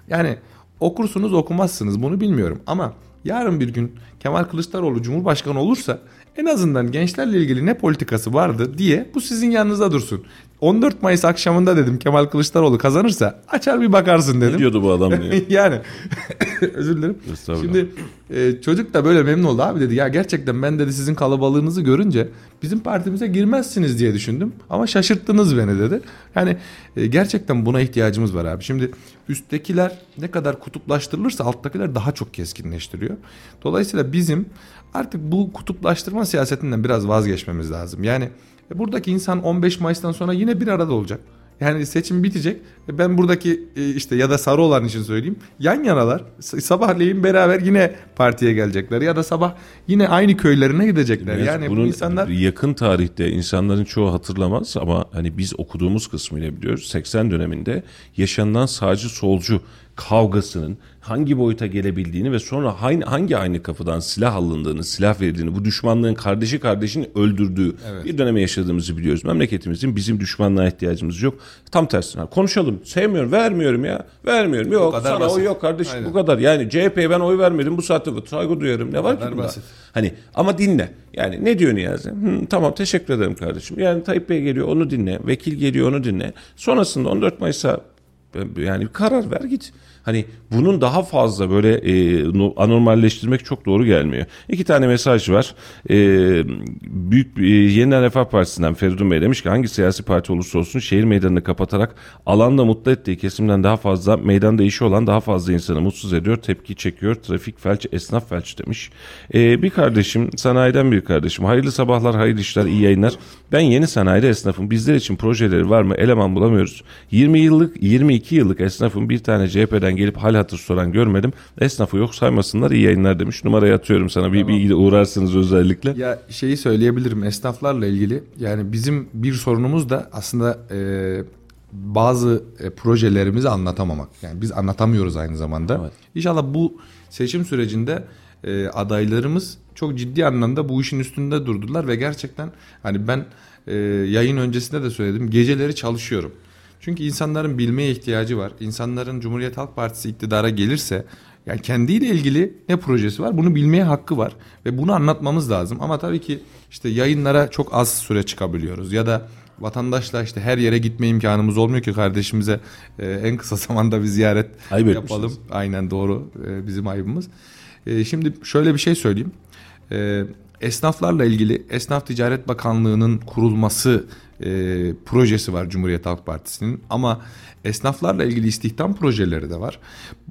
Yani okursunuz okumazsınız bunu bilmiyorum ama yarın bir gün Kemal Kılıçdaroğlu Cumhurbaşkanı olursa en azından gençlerle ilgili ne politikası vardı diye bu sizin yanınızda dursun. 14 Mayıs akşamında dedim Kemal Kılıçdaroğlu kazanırsa açar bir bakarsın dedim. Ne diyordu bu adam diye. yani özür dilerim. Şimdi e, çocuk da böyle memnun oldu abi dedi. Ya gerçekten ben dedi sizin kalabalığınızı görünce bizim partimize girmezsiniz diye düşündüm. Ama şaşırttınız beni dedi. Yani e, gerçekten buna ihtiyacımız var abi. Şimdi üsttekiler ne kadar kutuplaştırılırsa alttakiler daha çok keskinleştiriyor. Dolayısıyla bizim artık bu kutuplaştırma siyasetinden biraz vazgeçmemiz lazım. Yani e, buradaki insan 15 Mayıs'tan sonra yine bir arada olacak. Yani seçim bitecek. E, Ben buradaki e, işte ya da sarı olan için söyleyeyim. Yan yanalar sabahleyin beraber yine partiye gelecekler ya da sabah yine aynı köylerine gidecekler. Yani bu Bunun insanlar yakın tarihte insanların çoğu hatırlamaz ama hani biz okuduğumuz kısmıyla biliyoruz. 80 döneminde yaşanılan sağcı solcu kavgasının hangi boyuta gelebildiğini ve sonra hangi, hangi aynı kapıdan silah alındığını, silah verildiğini, bu düşmanlığın kardeşi kardeşini öldürdüğü bir döneme yaşadığımızı biliyoruz. Memleketimizin bizim düşmanlığa ihtiyacımız yok. Tam tersine konuşalım. Sevmiyorum, vermiyorum ya. Vermiyorum. Yok kadar sana basit. oy yok kardeşim Aynen. bu kadar. Yani CHP'ye ben oy vermedim bu saatte saygı duyarım. Ne var ki bunda? basit. Hani ama dinle. Yani ne diyor Niyazi? Hı, tamam teşekkür ederim kardeşim. Yani Tayyip Bey geliyor onu dinle. Vekil geliyor onu dinle. Sonrasında 14 Mayıs'a yani karar ver git. Hani bunun daha fazla böyle e, no- anormalleştirmek çok doğru gelmiyor. İki tane mesaj var. E, büyük e, Yeniden Refah Partisi'nden Feridun Bey demiş ki hangi siyasi parti olursa olsun şehir meydanını kapatarak alanda mutlu ettiği kesimden daha fazla meydanda işi olan daha fazla insanı mutsuz ediyor, tepki çekiyor. Trafik felç, esnaf felç demiş. E, bir kardeşim, sanayiden bir kardeşim. Hayırlı sabahlar, hayırlı işler, iyi yayınlar. Ben yeni sanayide esnafım. Bizler için projeleri var mı? Eleman bulamıyoruz. 20 yıllık, 22 yıllık esnafım bir tane CHP'den gelip hal hatır soran görmedim. Esnafı yok saymasınlar iyi yayınlar demiş. Numarayı atıyorum sana bir bilgi uğrarsınız özellikle. Ya şeyi söyleyebilirim esnaflarla ilgili. Yani bizim bir sorunumuz da aslında e, bazı e, projelerimizi anlatamamak. Yani biz anlatamıyoruz aynı zamanda. Evet. İnşallah bu seçim sürecinde e, adaylarımız çok ciddi anlamda bu işin üstünde durdular ve gerçekten hani ben e, yayın öncesinde de söyledim geceleri çalışıyorum. Çünkü insanların bilmeye ihtiyacı var. İnsanların Cumhuriyet Halk Partisi iktidara gelirse yani kendiyle ilgili ne projesi var bunu bilmeye hakkı var ve bunu anlatmamız lazım. Ama tabii ki işte yayınlara çok az süre çıkabiliyoruz ya da vatandaşla işte her yere gitme imkanımız olmuyor ki kardeşimize e, en kısa zamanda bir ziyaret Ayıp yapalım. etmişsiniz. Aynen doğru e, bizim ayıbımız. E, şimdi şöyle bir şey söyleyeyim. E, esnaflarla ilgili Esnaf Ticaret Bakanlığı'nın kurulması e, projesi var Cumhuriyet Halk Partisi'nin ama esnaflarla ilgili istihdam projeleri de var.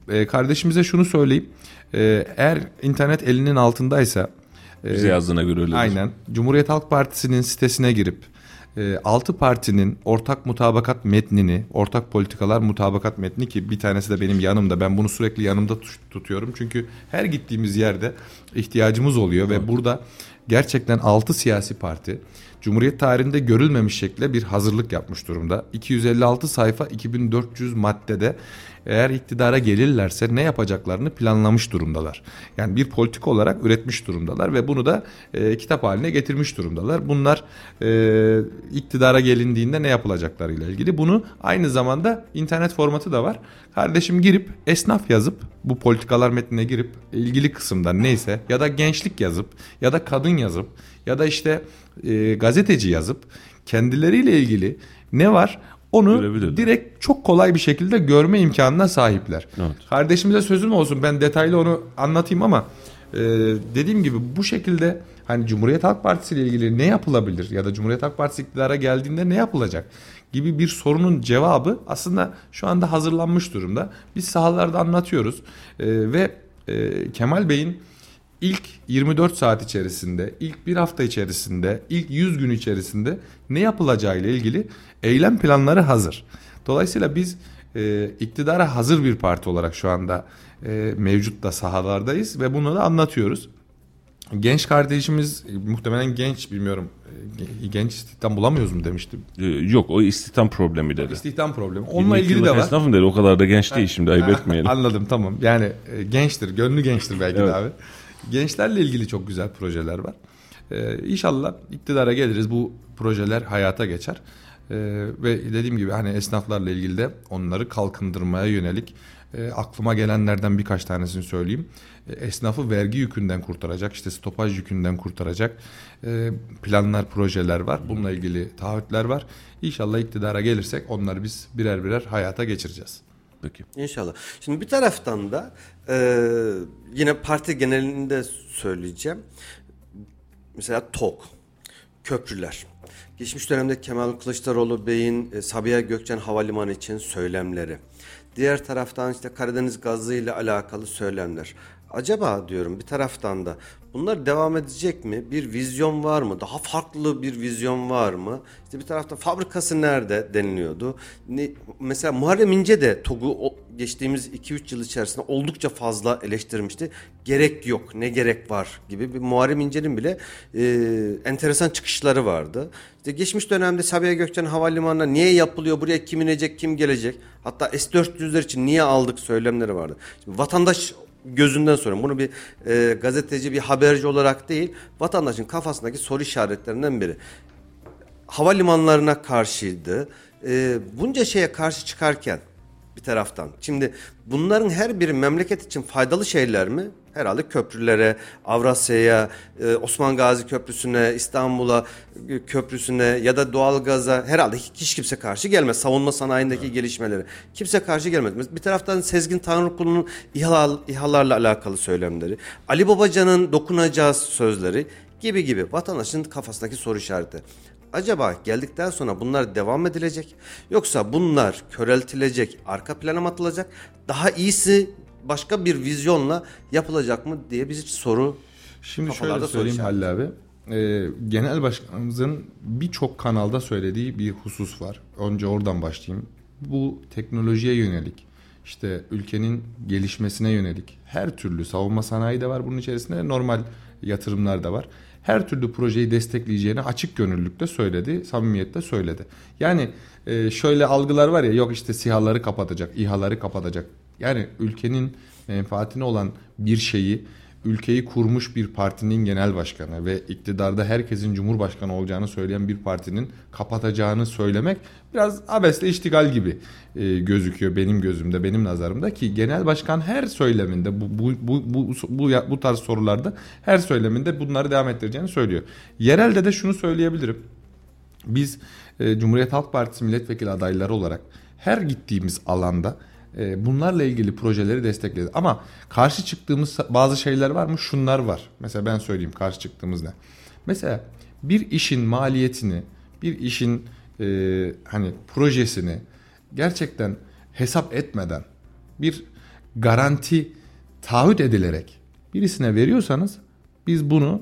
E, kardeşimize şunu söyleyeyim. E, eğer internet elinin altındaysa e, Bize yazdığına göre öyle. Aynen. Cumhuriyet Halk Partisi'nin sitesine girip e, altı partinin ortak mutabakat metnini, ortak politikalar mutabakat metni ki bir tanesi de benim yanımda. Ben bunu sürekli yanımda tut- tutuyorum. Çünkü her gittiğimiz yerde ihtiyacımız oluyor ve burada gerçekten altı siyasi parti Cumhuriyet tarihinde görülmemiş şekilde bir hazırlık yapmış durumda. 256 sayfa 2400 maddede eğer iktidara gelirlerse ne yapacaklarını planlamış durumdalar. Yani bir politik olarak üretmiş durumdalar ve bunu da e, kitap haline getirmiş durumdalar. Bunlar e, iktidara gelindiğinde ne yapılacaklarıyla ilgili. Bunu aynı zamanda internet formatı da var. Kardeşim girip esnaf yazıp bu politikalar metnine girip ilgili kısımda neyse ya da gençlik yazıp ya da kadın yazıp ya da işte e, gazeteci yazıp kendileriyle ilgili ne var onu direkt çok kolay bir şekilde görme imkanına sahipler. Evet. Kardeşimize sözüm olsun ben detaylı onu anlatayım ama e, dediğim gibi bu şekilde hani Cumhuriyet Halk Partisi ile ilgili ne yapılabilir ya da Cumhuriyet Halk Partisi iktidara geldiğinde ne yapılacak gibi bir sorunun cevabı aslında şu anda hazırlanmış durumda. Biz sahalarda anlatıyoruz E, ve e, Kemal Bey'in ilk 24 saat içerisinde, ilk bir hafta içerisinde, ilk 100 gün içerisinde ne yapılacağı ile ilgili eylem planları hazır. Dolayısıyla biz e, iktidara hazır bir parti olarak şu anda e, mevcut da sahalardayız ve bunu da anlatıyoruz. Genç kardeşimiz e, muhtemelen genç bilmiyorum e, genç istihdam bulamıyoruz mu demiştim. Ee, yok o istihdam problemi dedi. İstihdam problemi. Onunla 22 ilgili de var. Esnafım dedi o kadar da genç değil şimdi ayıp etmeyelim. Anladım tamam. Yani e, gençtir, gönlü gençtir belki Evet. de abi. Gençlerle ilgili çok güzel projeler var. Ee, inşallah iktidara geliriz. Bu projeler hayata geçer. Ee, ve dediğim gibi hani esnaflarla ilgili de onları kalkındırmaya yönelik E, aklıma gelenlerden birkaç tanesini söyleyeyim. E, esnafı vergi yükünden kurtaracak, işte stopaj yükünden kurtaracak e, planlar, projeler var. Bununla ilgili taahhütler var. İnşallah iktidara gelirsek onları biz birer birer hayata geçireceğiz. Peki. İnşallah. Şimdi bir taraftan da e, yine parti genelinde söyleyeceğim. Mesela TOK, köprüler. Geçmiş dönemde Kemal Kılıçdaroğlu Bey'in e, Sabiha Gökçen Havalimanı için söylemleri. Diğer taraftan işte Karadeniz gazı ile alakalı söylemler. Acaba diyorum bir taraftan da bunlar devam edecek mi? Bir vizyon var mı? Daha farklı bir vizyon var mı? İşte bir tarafta fabrikası nerede deniliyordu. Ne, mesela Muharrem İnce de TOG'u geçtiğimiz 2-3 yıl içerisinde oldukça fazla eleştirmişti. Gerek yok, ne gerek var gibi bir Muharrem İnce'nin bile e, enteresan çıkışları vardı. İşte geçmiş dönemde Sabiha Gökçen Havalimanı'na niye yapılıyor, buraya kim inecek, kim gelecek? Hatta S-400'ler için niye aldık söylemleri vardı. Şimdi vatandaş gözünden soruyorum. Bunu bir e, gazeteci, bir haberci olarak değil, vatandaşın kafasındaki soru işaretlerinden biri. Havalimanlarına karşıydı. E, bunca şeye karşı çıkarken bir taraftan. Şimdi bunların her biri memleket için faydalı şeyler mi? Herhalde köprülere, Avrasya'ya, e, Osman Gazi Köprüsü'ne, İstanbul'a e, köprüsüne ya da doğalgaza herhalde hiç, kimse karşı gelmez. Savunma sanayindeki gelişmeleri. Kimse karşı gelmez. Bir taraftan Sezgin Tanrıkulu'nun İHA, İHA'larla alakalı söylemleri, Ali Babacan'ın dokunacağız sözleri gibi gibi vatandaşın kafasındaki soru işareti. Acaba geldikten sonra bunlar devam edilecek yoksa bunlar köreltilecek, arka plana mı atılacak, daha iyisi başka bir vizyonla yapılacak mı diye bir soru Şimdi şöyle söyleyeyim. Halil abi. Ee, genel başkanımızın birçok kanalda söylediği bir husus var. Önce oradan başlayayım. Bu teknolojiye yönelik, işte ülkenin gelişmesine yönelik her türlü savunma sanayi de var bunun içerisinde normal yatırımlar da var. Her türlü projeyi destekleyeceğini açık gönüllülükle söyledi, samimiyetle söyledi. Yani e, şöyle algılar var ya yok işte SİHA'ları kapatacak, İHA'ları kapatacak. Yani ülkenin menfaatine olan bir şeyi ülkeyi kurmuş bir partinin genel başkanı ve iktidarda herkesin cumhurbaşkanı olacağını söyleyen bir partinin kapatacağını söylemek biraz abesle iştigal gibi e, gözüküyor benim gözümde, benim nazarımda ki genel başkan her söyleminde bu bu bu bu bu, bu tarz sorularda her söyleminde bunları devam ettireceğini söylüyor. Yerelde de şunu söyleyebilirim. Biz e, Cumhuriyet Halk Partisi milletvekili adayları olarak her gittiğimiz alanda bunlarla ilgili projeleri destekledik. Ama karşı çıktığımız bazı şeyler var mı? Şunlar var. Mesela ben söyleyeyim karşı çıktığımız ne? Mesela bir işin maliyetini, bir işin e, hani projesini gerçekten hesap etmeden bir garanti taahhüt edilerek birisine veriyorsanız biz bunu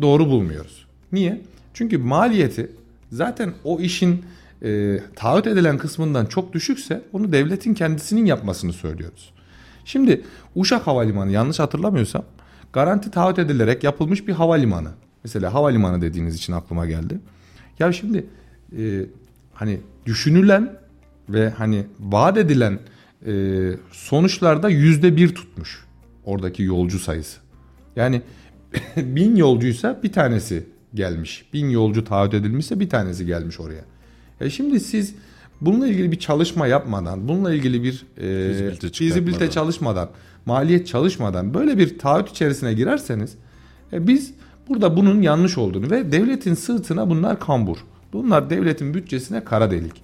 doğru bulmuyoruz. Niye? Çünkü maliyeti zaten o işin e, taahhüt edilen kısmından çok düşükse onu devletin kendisinin yapmasını söylüyoruz. Şimdi Uşak Havalimanı yanlış hatırlamıyorsam garanti taahhüt edilerek yapılmış bir havalimanı. Mesela havalimanı dediğiniz için aklıma geldi. Ya şimdi e, hani düşünülen ve hani vaat edilen e, sonuçlarda yüzde bir tutmuş oradaki yolcu sayısı. Yani bin yolcuysa bir tanesi gelmiş. Bin yolcu taahhüt edilmişse bir tanesi gelmiş oraya. E şimdi siz bununla ilgili bir çalışma yapmadan, bununla ilgili bir e, Fizibilite çalışmadan, maliyet çalışmadan böyle bir taahhüt içerisine girerseniz e, biz burada bunun yanlış olduğunu ve devletin sırtına bunlar kambur. Bunlar devletin bütçesine kara delik.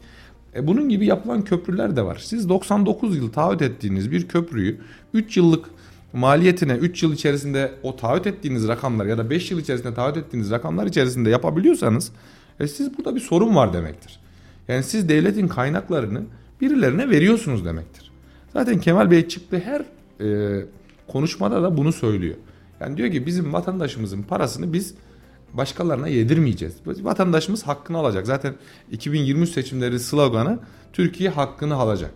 E, bunun gibi yapılan köprüler de var. Siz 99 yıl taahhüt ettiğiniz bir köprüyü 3 yıllık maliyetine 3 yıl içerisinde o taahhüt ettiğiniz rakamlar ya da 5 yıl içerisinde taahhüt ettiğiniz rakamlar içerisinde yapabiliyorsanız e, siz burada bir sorun var demektir. Yani siz devletin kaynaklarını birilerine veriyorsunuz demektir. Zaten Kemal Bey çıktı her e, konuşmada da bunu söylüyor. Yani diyor ki bizim vatandaşımızın parasını biz başkalarına yedirmeyeceğiz. Vatandaşımız hakkını alacak. Zaten 2023 seçimleri sloganı Türkiye hakkını alacak.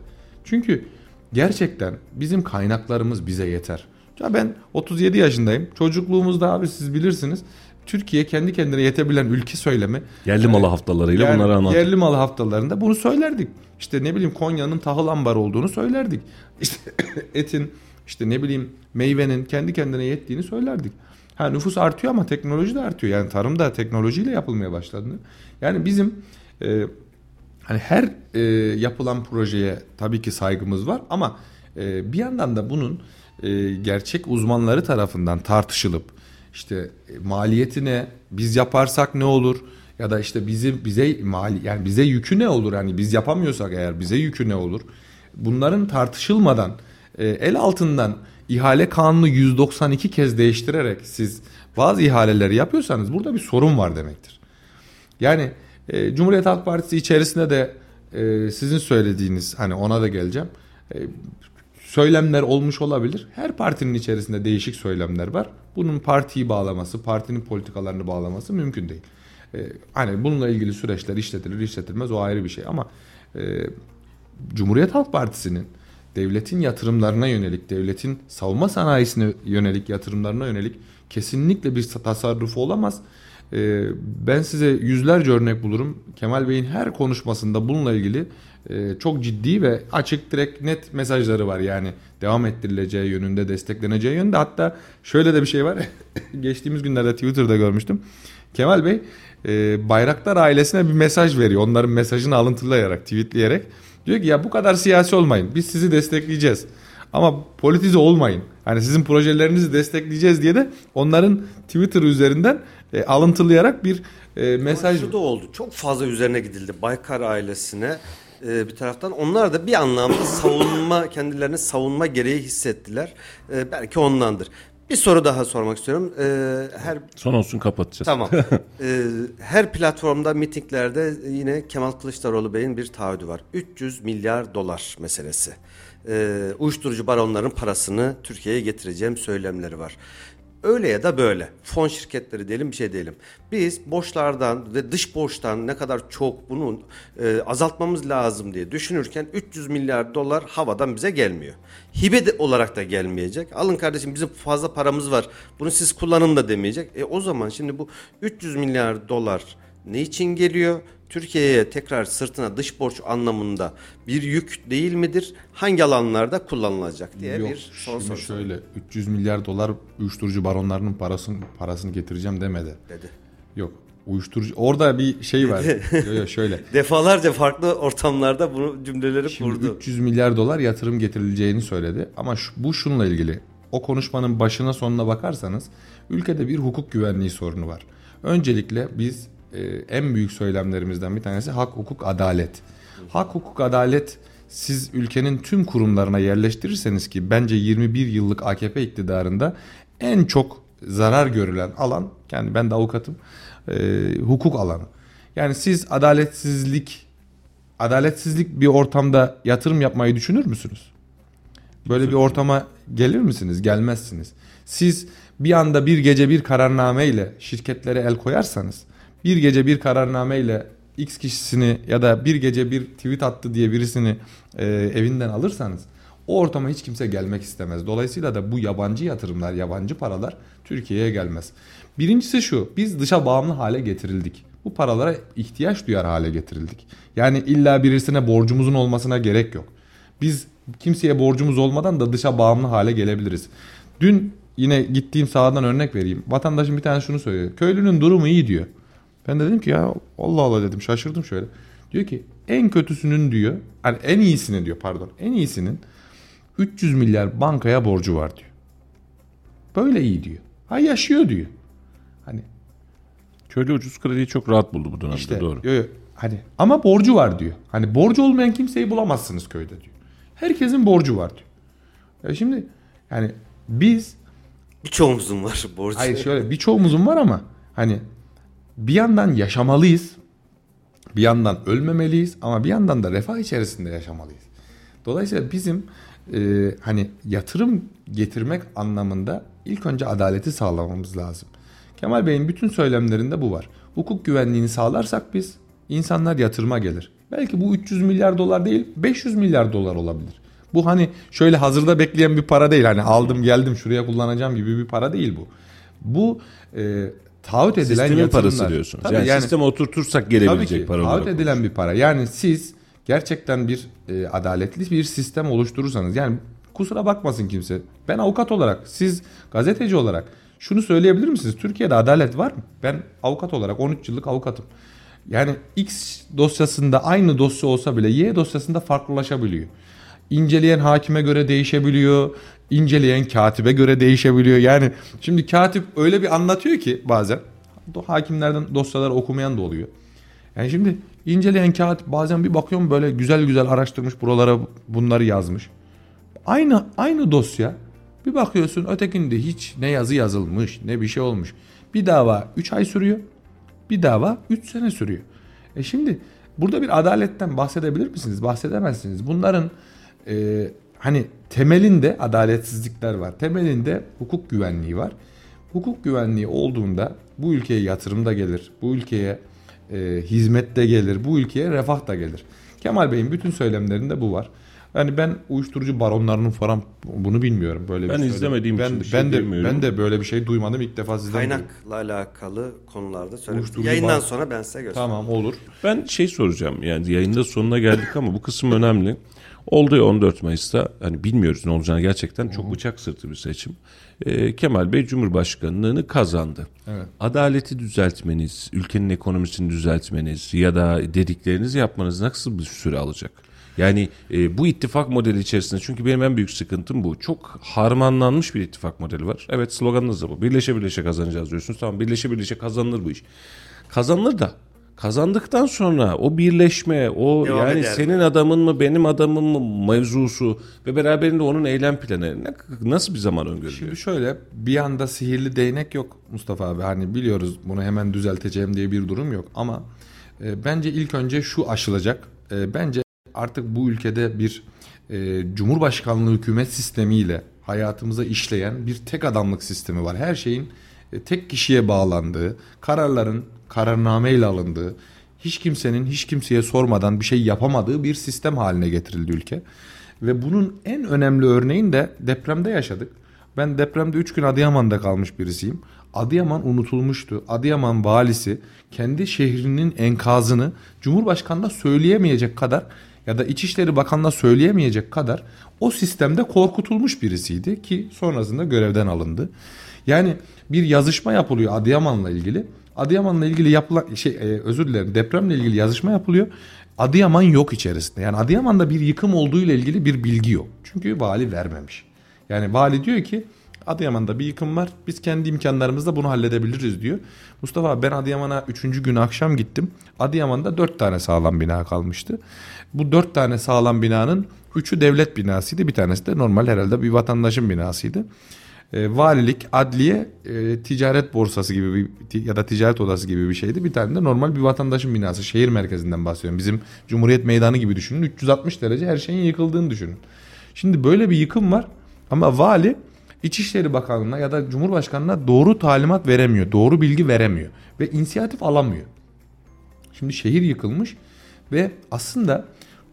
Çünkü gerçekten bizim kaynaklarımız bize yeter. Ya ben 37 yaşındayım. Çocukluğumuzda abi siz bilirsiniz. Türkiye kendi kendine yetebilen ülke söylemi. Yerli malı haftalarıyla Yani bunları anlattık. Yerli malı haftalarında bunu söylerdik. İşte ne bileyim Konya'nın tahıl ambarı olduğunu söylerdik. İşte etin işte ne bileyim meyvenin kendi kendine yettiğini söylerdik. Ha nüfus artıyor ama teknoloji de artıyor. Yani tarım da teknolojiyle yapılmaya başladı. Yani bizim e, hani her e, yapılan projeye tabii ki saygımız var ama E, bir yandan da bunun e, gerçek uzmanları tarafından tartışılıp işte e, maliyetine biz yaparsak ne olur ya da işte bizi bize mali yani bize yükü ne olur hani biz yapamıyorsak eğer bize yükü ne olur bunların tartışılmadan e, el altından ihale kanunu 192 kez değiştirerek siz bazı ihaleleri yapıyorsanız burada bir sorun var demektir. Yani e, Cumhuriyet Halk Partisi içerisinde de sizin söylediğiniz hani ona da geleceğim. Söylemler olmuş olabilir. Her partinin içerisinde değişik söylemler var. Bunun partiyi bağlaması, partinin politikalarını bağlaması mümkün değil. E, hani bununla ilgili süreçler işletilir, işletilmez o ayrı bir şey ama e, Cumhuriyet Halk Partisi'nin devletin yatırımlarına yönelik, devletin savunma sanayisine yönelik yatırımlarına yönelik kesinlikle bir tasarrufu olamaz. Ee, ben size yüzlerce örnek bulurum. Kemal Bey'in her konuşmasında bununla ilgili e, çok ciddi ve açık direkt net mesajları var. Yani devam ettirileceği yönünde, destekleneceği yönünde. Hatta şöyle de bir şey var. Geçtiğimiz günlerde Twitter'da görmüştüm. Kemal Bey e, Bayraktar ailesine bir mesaj veriyor. Onların mesajını alıntılayarak, tweetleyerek. Diyor ki ya bu kadar siyasi olmayın. Biz sizi destekleyeceğiz. Ama politize olmayın. Hani sizin projelerinizi destekleyeceğiz diye de onların Twitter üzerinden e, alıntılayarak bir e, mesaj... Şu da oldu. Çok fazla üzerine gidildi Baykar ailesine e, bir taraftan. Onlar da bir anlamda savunma, kendilerini savunma gereği hissettiler. E, belki ondandır. Bir soru daha sormak istiyorum. Ee, her Son olsun kapatacağız. Tamam. Ee, her platformda, mitinglerde yine Kemal Kılıçdaroğlu Bey'in bir taahhüdü var. 300 milyar dolar meselesi. Ee, uyuşturucu baronların parasını Türkiye'ye getireceğim söylemleri var. Öyle ya da böyle. Fon şirketleri diyelim bir şey diyelim. Biz borçlardan ve dış borçtan ne kadar çok bunu e, azaltmamız lazım diye düşünürken 300 milyar dolar havadan bize gelmiyor. Hibe de olarak da gelmeyecek. Alın kardeşim bizim fazla paramız var. Bunu siz kullanın da demeyecek. E o zaman şimdi bu 300 milyar dolar ne için geliyor? Türkiye'ye tekrar sırtına dış borç anlamında bir yük değil midir? Hangi alanlarda kullanılacak diye Yok, bir soru şimdi sorsun şöyle 300 milyar dolar uyuşturucu baronlarının parasını parasını getireceğim demedi. dedi. Yok. Uyuşturucu orada bir şey var. yok, yok, şöyle. Defalarca farklı ortamlarda bunu cümleleri Şimdi kurdu. 300 milyar dolar yatırım getirileceğini söyledi. Ama şu, bu şununla ilgili. O konuşmanın başına sonuna bakarsanız ülkede bir hukuk güvenliği sorunu var. Öncelikle biz en büyük söylemlerimizden bir tanesi hak, hukuk, adalet. Hak, hukuk, adalet siz ülkenin tüm kurumlarına yerleştirirseniz ki bence 21 yıllık AKP iktidarında en çok zarar görülen alan yani ben de avukatım e, hukuk alanı. Yani siz adaletsizlik adaletsizlik bir ortamda yatırım yapmayı düşünür müsünüz? Böyle bir ortama gelir misiniz? Gelmezsiniz. Siz bir anda bir gece bir kararnameyle şirketlere el koyarsanız, bir gece bir kararnameyle X kişisini ya da bir gece bir tweet attı diye birisini e, evinden alırsanız o ortama hiç kimse gelmek istemez. Dolayısıyla da bu yabancı yatırımlar, yabancı paralar Türkiye'ye gelmez. Birincisi şu, biz dışa bağımlı hale getirildik. Bu paralara ihtiyaç duyar hale getirildik. Yani illa birisine borcumuzun olmasına gerek yok. Biz kimseye borcumuz olmadan da dışa bağımlı hale gelebiliriz. Dün yine gittiğim sahadan örnek vereyim. Vatandaşın bir tane şunu söylüyor. Köylünün durumu iyi diyor. Ben de dedim ki ya Allah Allah dedim şaşırdım şöyle. Diyor ki en kötüsünün diyor hani en iyisinin diyor pardon en iyisinin 300 milyar bankaya borcu var diyor. Böyle iyi diyor. Ha yaşıyor diyor. Hani Köylü ucuz krediyi çok rahat buldu bu dönemde işte doğru. yo, yo, hani ama borcu var diyor. Hani borcu olmayan kimseyi bulamazsınız köyde diyor. Herkesin borcu var diyor. Ya şimdi yani biz Birçoğumuzun var borcu. hayır şöyle birçoğumuzun var ama hani bir yandan yaşamalıyız. Bir yandan ölmemeliyiz ama bir yandan da refah içerisinde yaşamalıyız. Dolayısıyla bizim e, hani yatırım getirmek anlamında ilk önce adaleti sağlamamız lazım. Kemal Bey'in bütün söylemlerinde bu var. Hukuk güvenliğini sağlarsak biz insanlar yatırıma gelir. Belki bu 300 milyar dolar değil 500 milyar dolar olabilir. Bu hani şöyle hazırda bekleyen bir para değil. Hani aldım geldim şuraya kullanacağım gibi bir para değil bu. Bu e, taahhüt edilen Sistemin yatırımlar. parası diyorsunuz. Tabii yani, yani- sisteme oturtursak Tabii gelebilecek ki para taahhüt olarak. edilen bir para. Yani siz gerçekten bir e, adaletli bir sistem oluşturursanız yani kusura bakmasın kimse. Ben avukat olarak siz gazeteci olarak şunu söyleyebilir misiniz? Türkiye'de adalet var mı? Ben avukat olarak 13 yıllık avukatım. Yani X dosyasında aynı dosya olsa bile Y dosyasında farklılaşabiliyor. inceleyen hakime göre değişebiliyor. İnceleyen katibe göre değişebiliyor. Yani şimdi katip öyle bir anlatıyor ki bazen hakimlerden dosyaları okumayan da oluyor. Yani şimdi inceleyen katip bazen bir bakıyorum böyle güzel güzel araştırmış buralara bunları yazmış. Aynı aynı dosya bir bakıyorsun ötekinde hiç ne yazı yazılmış ne bir şey olmuş. Bir dava 3 ay sürüyor. Bir dava 3 sene sürüyor. E şimdi burada bir adaletten bahsedebilir misiniz? Bahsedemezsiniz. Bunların e, hani temelinde adaletsizlikler var. Temelinde hukuk güvenliği var. Hukuk güvenliği olduğunda bu ülkeye yatırım da gelir. Bu ülkeye e, hizmet de gelir. Bu ülkeye refah da gelir. Kemal Bey'in bütün söylemlerinde bu var. Yani ben uyuşturucu baronlarının falan bunu bilmiyorum böyle ben bir izlemediğim ben, için bir şey ben de bilmiyorum. ben de böyle bir şey duymadım ilk defa sizden. duydum. Kaynakla alakalı konularda söyle. Uyuşturucu Yayından var. sonra ben size göstereyim. Tamam olur. Ben şey soracağım yani yayında sonuna geldik ama bu kısım önemli. Oldu ya 14 Mayıs'ta hani bilmiyoruz ne olacağını gerçekten çok bıçak sırtı bir seçim. Ee, Kemal Bey Cumhurbaşkanlığını kazandı. Evet. Adaleti düzeltmeniz, ülkenin ekonomisini düzeltmeniz ya da dediklerinizi yapmanız nasıl bir süre alacak? Yani e, bu ittifak modeli içerisinde çünkü benim en büyük sıkıntım bu. Çok harmanlanmış bir ittifak modeli var. Evet sloganınız da bu. Birleşe birleşe kazanacağız diyorsunuz. Tamam birleşe birleşe kazanılır bu iş. Kazanılır da kazandıktan sonra o birleşme, o Devam yani eder senin adamın mı benim adamım mı mevzusu ve beraberinde onun eylem planı ne, nasıl bir zaman öngörülüyor? Şimdi şöyle bir anda sihirli değnek yok Mustafa abi. Hani biliyoruz bunu hemen düzelteceğim diye bir durum yok. Ama e, bence ilk önce şu aşılacak. E, bence artık bu ülkede bir e, Cumhurbaşkanlığı hükümet sistemiyle hayatımıza işleyen bir tek adamlık sistemi var. Her şeyin e, tek kişiye bağlandığı, kararların kararnameyle alındığı, hiç kimsenin hiç kimseye sormadan bir şey yapamadığı bir sistem haline getirildi ülke. Ve bunun en önemli örneğini de depremde yaşadık. Ben depremde 3 gün Adıyaman'da kalmış birisiyim. Adıyaman unutulmuştu. Adıyaman valisi kendi şehrinin enkazını Cumhurbaşkanı'na söyleyemeyecek kadar ya da İçişleri Bakanı'na söyleyemeyecek kadar o sistemde korkutulmuş birisiydi ki sonrasında görevden alındı. Yani bir yazışma yapılıyor Adıyaman'la ilgili. Adıyaman'la ilgili yapılan şey e, özür dilerim depremle ilgili yazışma yapılıyor. Adıyaman yok içerisinde. Yani Adıyaman'da bir yıkım olduğu ile ilgili bir bilgi yok. Çünkü vali vermemiş. Yani vali diyor ki Adıyaman'da bir yıkım var. Biz kendi imkanlarımızla bunu halledebiliriz diyor. Mustafa ben Adıyaman'a 3. gün akşam gittim. Adıyaman'da 4 tane sağlam bina kalmıştı. Bu 4 tane sağlam binanın 3'ü devlet binasıydı. Bir tanesi de normal herhalde bir vatandaşın binasıydı. E, valilik, adliye, e, ticaret borsası gibi bir ya da ticaret odası gibi bir şeydi. Bir tane de normal bir vatandaşın binası. Şehir merkezinden bahsediyorum. Bizim Cumhuriyet Meydanı gibi düşünün. 360 derece her şeyin yıkıldığını düşünün. Şimdi böyle bir yıkım var ama vali İçişleri Bakanlığı'na ya da Cumhurbaşkanı'na doğru talimat veremiyor. Doğru bilgi veremiyor ve inisiyatif alamıyor. Şimdi şehir yıkılmış ve aslında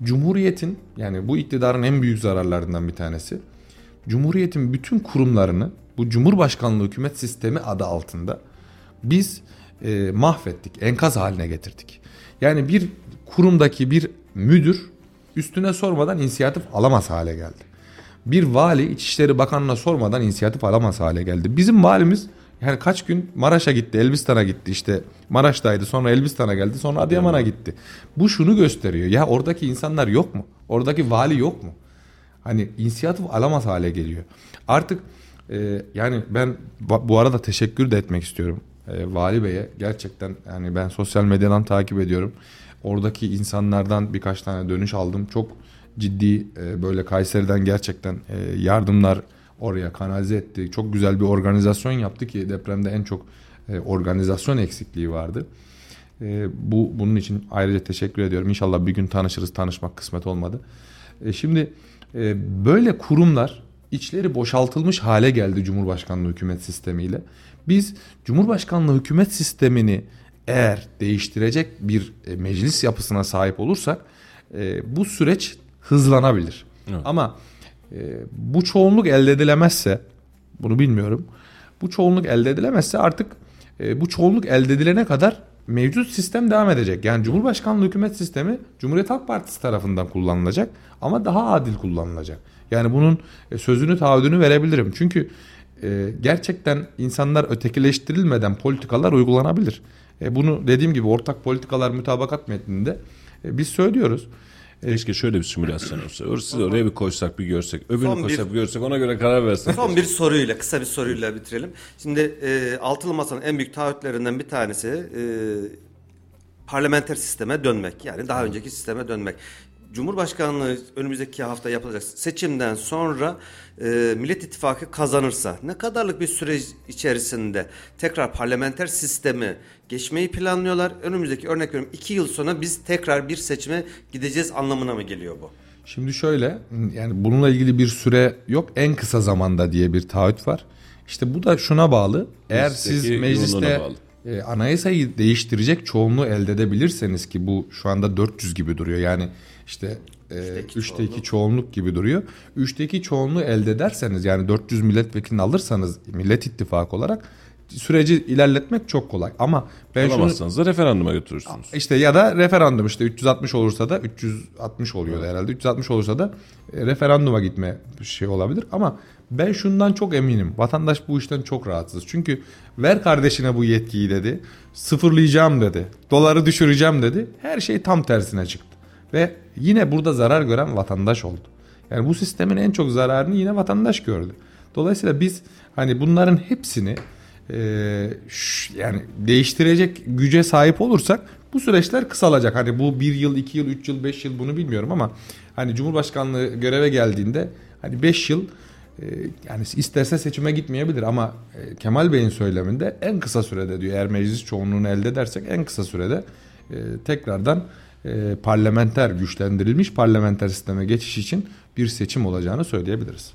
Cumhuriyet'in yani bu iktidarın en büyük zararlarından bir tanesi. Cumhuriyet'in bütün kurumlarını bu Cumhurbaşkanlığı hükümet sistemi adı altında biz e, mahvettik, enkaz haline getirdik. Yani bir kurumdaki bir müdür üstüne sormadan inisiyatif alamaz hale geldi. Bir vali İçişleri Bakanı'na sormadan inisiyatif alamaz hale geldi. Bizim valimiz yani kaç gün Maraş'a gitti, Elbistan'a gitti işte. Maraş'taydı sonra Elbistan'a geldi sonra Adıyaman'a gitti. Bu şunu gösteriyor. Ya oradaki insanlar yok mu? Oradaki vali yok mu? Hani inisiyatif alamaz hale geliyor. Artık e, yani ben bu arada teşekkür de etmek istiyorum. E, Vali Bey'e gerçekten yani ben sosyal medyadan takip ediyorum. Oradaki insanlardan birkaç tane dönüş aldım. Çok ciddi e, böyle Kayseri'den gerçekten e, yardımlar oraya kanalize etti. Çok güzel bir organizasyon yaptı ki depremde en çok e, organizasyon eksikliği vardı. E, bu bunun için ayrıca teşekkür ediyorum. İnşallah bir gün tanışırız. Tanışmak kısmet olmadı. E, şimdi böyle kurumlar içleri boşaltılmış hale geldi Cumhurbaşkanlığı hükümet sistemiyle. Biz Cumhurbaşkanlığı hükümet sistemini eğer değiştirecek bir e, meclis yapısına sahip olursak e, bu süreç hızlanabilir. Evet. Ama e, bu çoğunluk elde edilemezse bunu bilmiyorum. Bu çoğunluk elde edilemezse artık bu çoğunluk elde edilene kadar mevcut sistem devam edecek. Yani Cumhurbaşkanlığı hükümet sistemi Cumhuriyet Halk Partisi tarafından kullanılacak ama daha adil kullanılacak. Yani bunun e, sözünü taahhüdünü verebilirim. Çünkü e, gerçekten insanlar ötekileştirilmeden politikalar uygulanabilir. E, bunu dediğim gibi ortak politikalar mütabakat metninde e, biz söylüyoruz. Keşke şöyle bir simülasyon olsa. Orası oraya bir koysak bir görsek. Öbürünü Son bir- koysak bir görsek ona göre karar versek. Son bir soruyla, kısa bir soruyla bitirelim. Şimdi e, Altılı Masa'nın en büyük taahhütlerinden bir tanesi e, parlamenter sisteme dönmek. Yani daha önceki sisteme dönmek. Cumhurbaşkanlığı önümüzdeki hafta yapılacak seçimden sonra e, Millet İttifakı kazanırsa ne kadarlık bir süreç içerisinde tekrar parlamenter sistemi geçmeyi planlıyorlar? Önümüzdeki örnek veriyorum iki yıl sonra biz tekrar bir seçime gideceğiz anlamına mı geliyor bu? Şimdi şöyle yani bununla ilgili bir süre yok en kısa zamanda diye bir taahhüt var. İşte bu da şuna bağlı. Eğer siz Meclisteki mecliste yoğunluğuna bağlı. E, anayasayı değiştirecek çoğunluğu elde edebilirseniz ki bu şu anda 400 gibi duruyor. Yani işte e, 3'te 2 çoğunluk gibi duruyor. 3'te 2 çoğunluğu elde ederseniz yani 400 milletvekilini alırsanız Millet İttifakı olarak süreci ilerletmek çok kolay. Ama ben şunu Alamazsanız da referanduma götürürsünüz. işte ya da referandum işte 360 olursa da 360 oluyordu herhalde. 360 olursa da e, referanduma gitme şey olabilir ama ben şundan çok eminim. Vatandaş bu işten çok rahatsız. Çünkü ver kardeşine bu yetkiyi dedi. Sıfırlayacağım dedi. Doları düşüreceğim dedi. Her şey tam tersine çıktı. Ve yine burada zarar gören vatandaş oldu. Yani bu sistemin en çok zararını yine vatandaş gördü. Dolayısıyla biz hani bunların hepsini e, yani değiştirecek güce sahip olursak bu süreçler kısalacak. Hani bu bir yıl, iki yıl, üç yıl, beş yıl bunu bilmiyorum ama hani Cumhurbaşkanlığı göreve geldiğinde hani beş yıl yani isterse seçime gitmeyebilir ama e, Kemal Bey'in söyleminde en kısa sürede diyor eğer meclis çoğunluğunu elde edersek en kısa sürede e, tekrardan e, parlamenter güçlendirilmiş parlamenter sisteme geçiş için bir seçim olacağını söyleyebiliriz.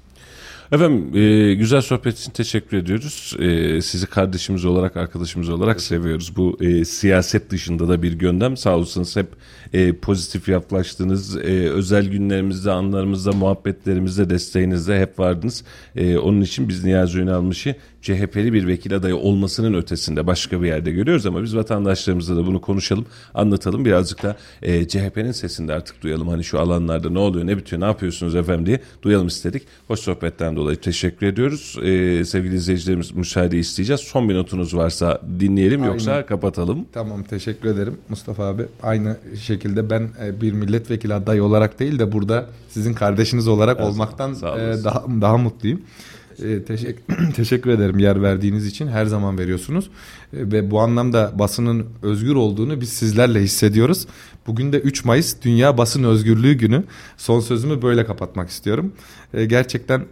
Efendim e, güzel sohbet için teşekkür ediyoruz. E, sizi kardeşimiz olarak, arkadaşımız olarak seviyoruz. Bu e, siyaset dışında da bir gündem. Sağ olsunuz hep e, pozitif yaklaştınız. E, özel günlerimizde, anlarımızda, muhabbetlerimizde, desteğinizde hep vardınız. E, onun için biz Niyazi Ünalmış'ı CHP'li bir vekil adayı olmasının ötesinde başka bir yerde görüyoruz ama biz vatandaşlarımızla da bunu konuşalım, anlatalım. Birazcık da e, CHP'nin sesini de artık duyalım. Hani şu alanlarda ne oluyor, ne bitiyor, ne yapıyorsunuz efendim diye duyalım istedik. Hoş sohbetten dolayı teşekkür ediyoruz. E, sevgili izleyicilerimiz müsaade isteyeceğiz. Son bir notunuz varsa dinleyelim yoksa kapatalım. Tamam teşekkür ederim Mustafa abi. Aynı şekilde ben e, bir milletvekili adayı olarak değil de burada sizin kardeşiniz olarak olmaktan sağ e, daha daha mutluyum. E, teşekkür, teşekkür ederim yer verdiğiniz için her zaman veriyorsunuz ve bu anlamda basının özgür olduğunu biz sizlerle hissediyoruz. Bugün de 3 Mayıs Dünya Basın Özgürlüğü Günü. Son sözümü böyle kapatmak istiyorum. Gerçekten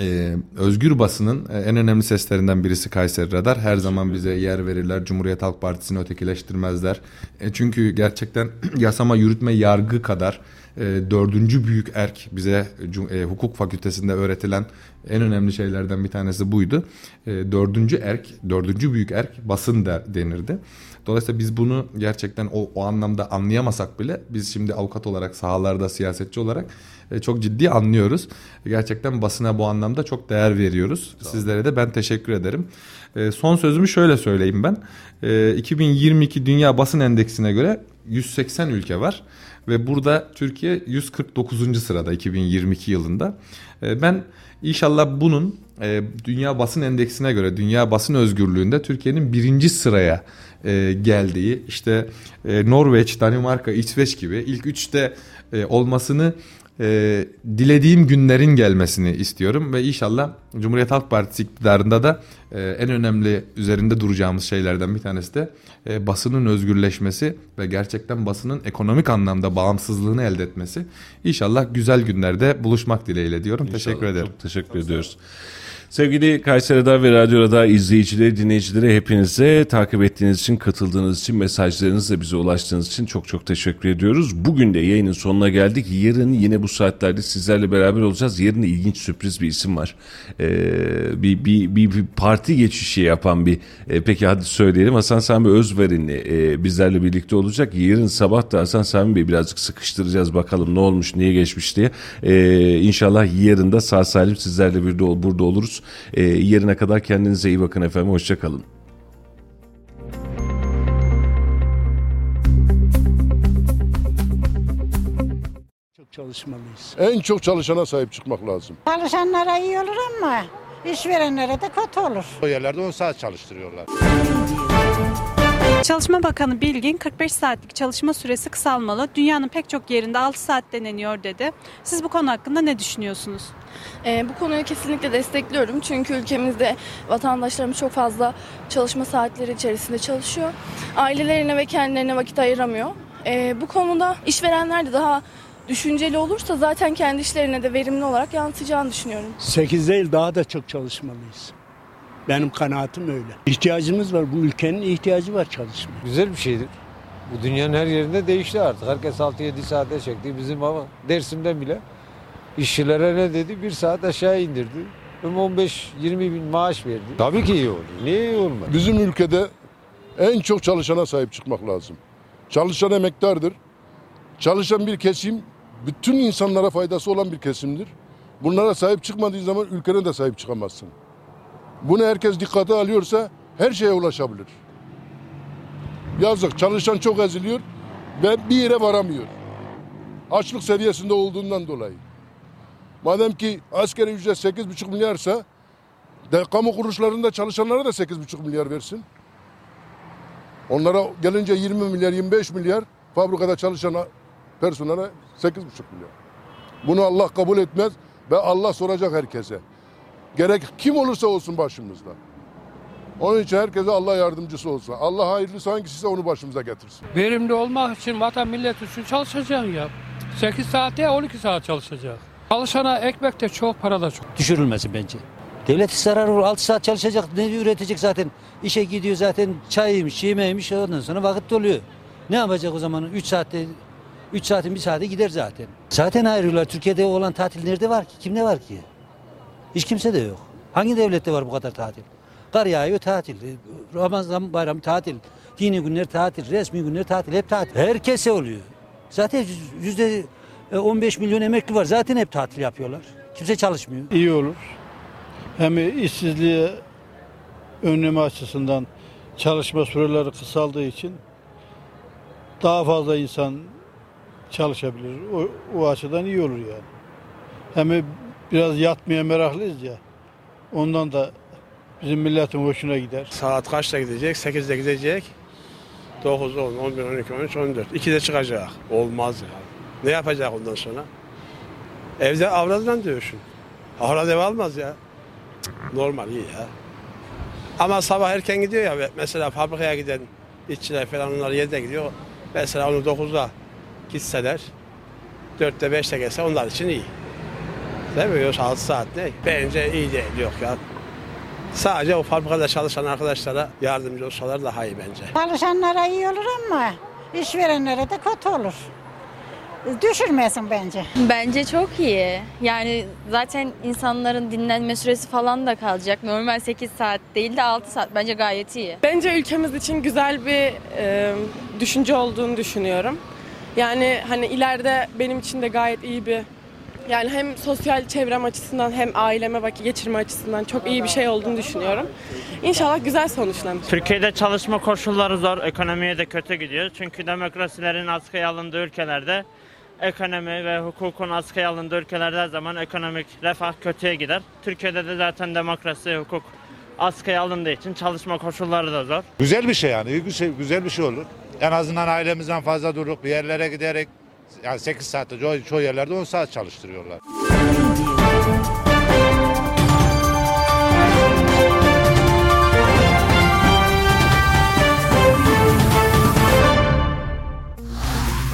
ee, özgür basının e, en önemli seslerinden birisi Kayseri Radar. Her zaman bize yer verirler. Cumhuriyet Halk Partisi'ni ötekileştirmezler. E, çünkü gerçekten yasama, yürütme, yargı kadar e, dördüncü büyük erk bize e, hukuk fakültesinde öğretilen en önemli şeylerden bir tanesi buydu. E, dördüncü erk, dördüncü büyük erk basın der, denirdi. Dolayısıyla biz bunu gerçekten o, o anlamda anlayamasak bile biz şimdi avukat olarak sahalarda siyasetçi olarak çok ciddi anlıyoruz. Gerçekten basına bu anlamda çok değer veriyoruz. Sizlere de ben teşekkür ederim. E, son sözümü şöyle söyleyeyim ben. E, 2022 Dünya Basın Endeksine göre 180 ülke var ve burada Türkiye 149. sırada 2022 yılında. E, ben inşallah bunun e, Dünya Basın Endeksine göre Dünya Basın Özgürlüğünde Türkiye'nin birinci sıraya e, geldiği işte e, Norveç, Danimarka, İsveç gibi ilk üçte e, olmasını e, dilediğim günlerin gelmesini istiyorum ve inşallah Cumhuriyet Halk Partisi iktidarında da e, en önemli üzerinde duracağımız şeylerden bir tanesi de e, basının özgürleşmesi ve gerçekten basının ekonomik anlamda bağımsızlığını elde etmesi. İnşallah güzel günlerde buluşmak dileğiyle diyorum. Teşekkür İnşallah. ederim. Çok teşekkür ediyoruz. Sevgili Kayseri Radar ve Radyo Radar izleyicileri, dinleyicileri hepinize takip ettiğiniz için, katıldığınız için, mesajlarınızla bize ulaştığınız için çok çok teşekkür ediyoruz. Bugün de yayının sonuna geldik. Yarın yine bu saatlerde sizlerle beraber olacağız. Yarın ilginç sürpriz bir isim var. Ee, bir, bir, bir, bir parti geçişi yapan bir, e, peki hadi söyleyelim Hasan Sami Özverinli e, bizlerle birlikte olacak. Yarın sabah da Hasan Sami Bey birazcık sıkıştıracağız bakalım ne olmuş, niye geçmiş diye. Ee, inşallah yarın da sağ salim sizlerle bir de, burada oluruz. Ee, yarına kadar kendinize iyi bakın efendim. Hoşçakalın. Çok çalışmalıyız. En çok çalışana sahip çıkmak lazım. Çalışanlara iyi olur ama işverenlere de kötü olur. O yerlerde 10 saat çalıştırıyorlar. Çalışma Bakanı Bilgin 45 saatlik çalışma süresi kısalmalı. Dünyanın pek çok yerinde 6 saat deneniyor dedi. Siz bu konu hakkında ne düşünüyorsunuz? Ee, bu konuyu kesinlikle destekliyorum. Çünkü ülkemizde vatandaşlarımız çok fazla çalışma saatleri içerisinde çalışıyor. Ailelerine ve kendilerine vakit ayıramıyor. Ee, bu konuda işverenler de daha düşünceli olursa zaten kendi işlerine de verimli olarak yansıyacağını düşünüyorum. 8 değil daha da çok çalışmalıyız. Benim kanaatim öyle. İhtiyacımız var. Bu ülkenin ihtiyacı var çalışmaya. Güzel bir şeydir. Bu dünyanın her yerinde değişti artık. Herkes 6-7 saate çekti. Bizim ama Dersim'den bile işçilere ne dedi? Bir saat aşağı indirdi. 15-20 bin maaş verdi. Tabii ki iyi olur. Niye iyi olmaz? Bizim ülkede en çok çalışana sahip çıkmak lazım. Çalışan emektardır. Çalışan bir kesim bütün insanlara faydası olan bir kesimdir. Bunlara sahip çıkmadığı zaman ülkene de sahip çıkamazsın. Bunu herkes dikkate alıyorsa her şeye ulaşabilir. Yazık çalışan çok eziliyor ve bir yere varamıyor. Açlık seviyesinde olduğundan dolayı. Madem ki askeri ücret 8,5 milyarsa de, kamu kuruluşlarında çalışanlara da 8,5 milyar versin. Onlara gelince 20 milyar, 25 milyar fabrikada çalışan personele 8,5 milyar. Bunu Allah kabul etmez ve Allah soracak herkese. Gerek kim olursa olsun başımızda. Onun için herkese Allah yardımcısı olsun. Allah hayırlısı hangisi onu başımıza getirsin. Verimli olmak için vatan millet için çalışacaksın ya. 8 saat ya 12 saat çalışacak. Çalışana ekmek de çok, para da çok. Düşürülmesi bence. Devlet zarar olur. 6 saat çalışacak. Ne üretecek zaten? İşe gidiyor zaten çayıymış, yemeğiymiş. Ondan sonra vakit doluyor. Ne yapacak o zaman? 3 saatte 3 saatin bir saate gider zaten. Zaten ayrılıyorlar. Türkiye'de olan tatil nerede var ki? Kimde var ki? Hiç kimse de yok. Hangi devlette var bu kadar tatil? Kar yağıyor tatil. Ramazan bayramı tatil. Dini günler tatil. Resmi günler tatil. Hep tatil. Herkese oluyor. Zaten yüzde 15 milyon emekli var. Zaten hep tatil yapıyorlar. Kimse çalışmıyor. İyi olur. Hem işsizliğe önleme açısından çalışma süreleri kısaldığı için daha fazla insan çalışabilir. O, o açıdan iyi olur yani. Hem biraz yatmaya meraklıyız ya. Ondan da bizim milletin hoşuna gider. Saat kaçta gidecek? 8'de gidecek. 9, 10, 11, 12, 13, 14. 2'de çıkacak. Olmaz ya. Ne yapacak ondan sonra? Evde avradından dövüşün. Avrat ev almaz ya. Normal iyi ya. Ama sabah erken gidiyor ya mesela fabrikaya giden işçiler falan onlar 7'de gidiyor. Mesela onu 9'da gitseler 4'te 5'te gelse onlar için iyi. Değil mi? Yoksa 6 saat ne? Bence iyi değil yok ya. Sadece o fabrikada çalışan arkadaşlara yardımcı olsalar daha iyi bence. Çalışanlara iyi olur ama işverenlere de kötü olur. Düşürmesin bence. Bence çok iyi. Yani zaten insanların dinlenme süresi falan da kalacak. Normal 8 saat değil de 6 saat. Bence gayet iyi. Bence ülkemiz için güzel bir e, düşünce olduğunu düşünüyorum. Yani hani ileride benim için de gayet iyi bir yani hem sosyal çevrem açısından hem aileme vakit geçirme açısından çok iyi bir şey olduğunu düşünüyorum. İnşallah güzel sonuçlanır. Türkiye'de çalışma koşulları zor, ekonomiye de kötü gidiyor. Çünkü demokrasilerin askıya alındığı ülkelerde ekonomi ve hukukun askıya alındığı ülkelerde her zaman ekonomik refah kötüye gider. Türkiye'de de zaten demokrasi, hukuk askıya alındığı için çalışma koşulları da zor. Güzel bir şey yani. iyi bir şey, güzel bir şey olur. En azından ailemizden fazla durup bir yerlere giderek yani 8 saatte çoğu, çoğu yerlerde 10 saat çalıştırıyorlar.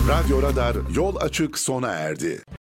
Radyo Radar yol açık sona erdi.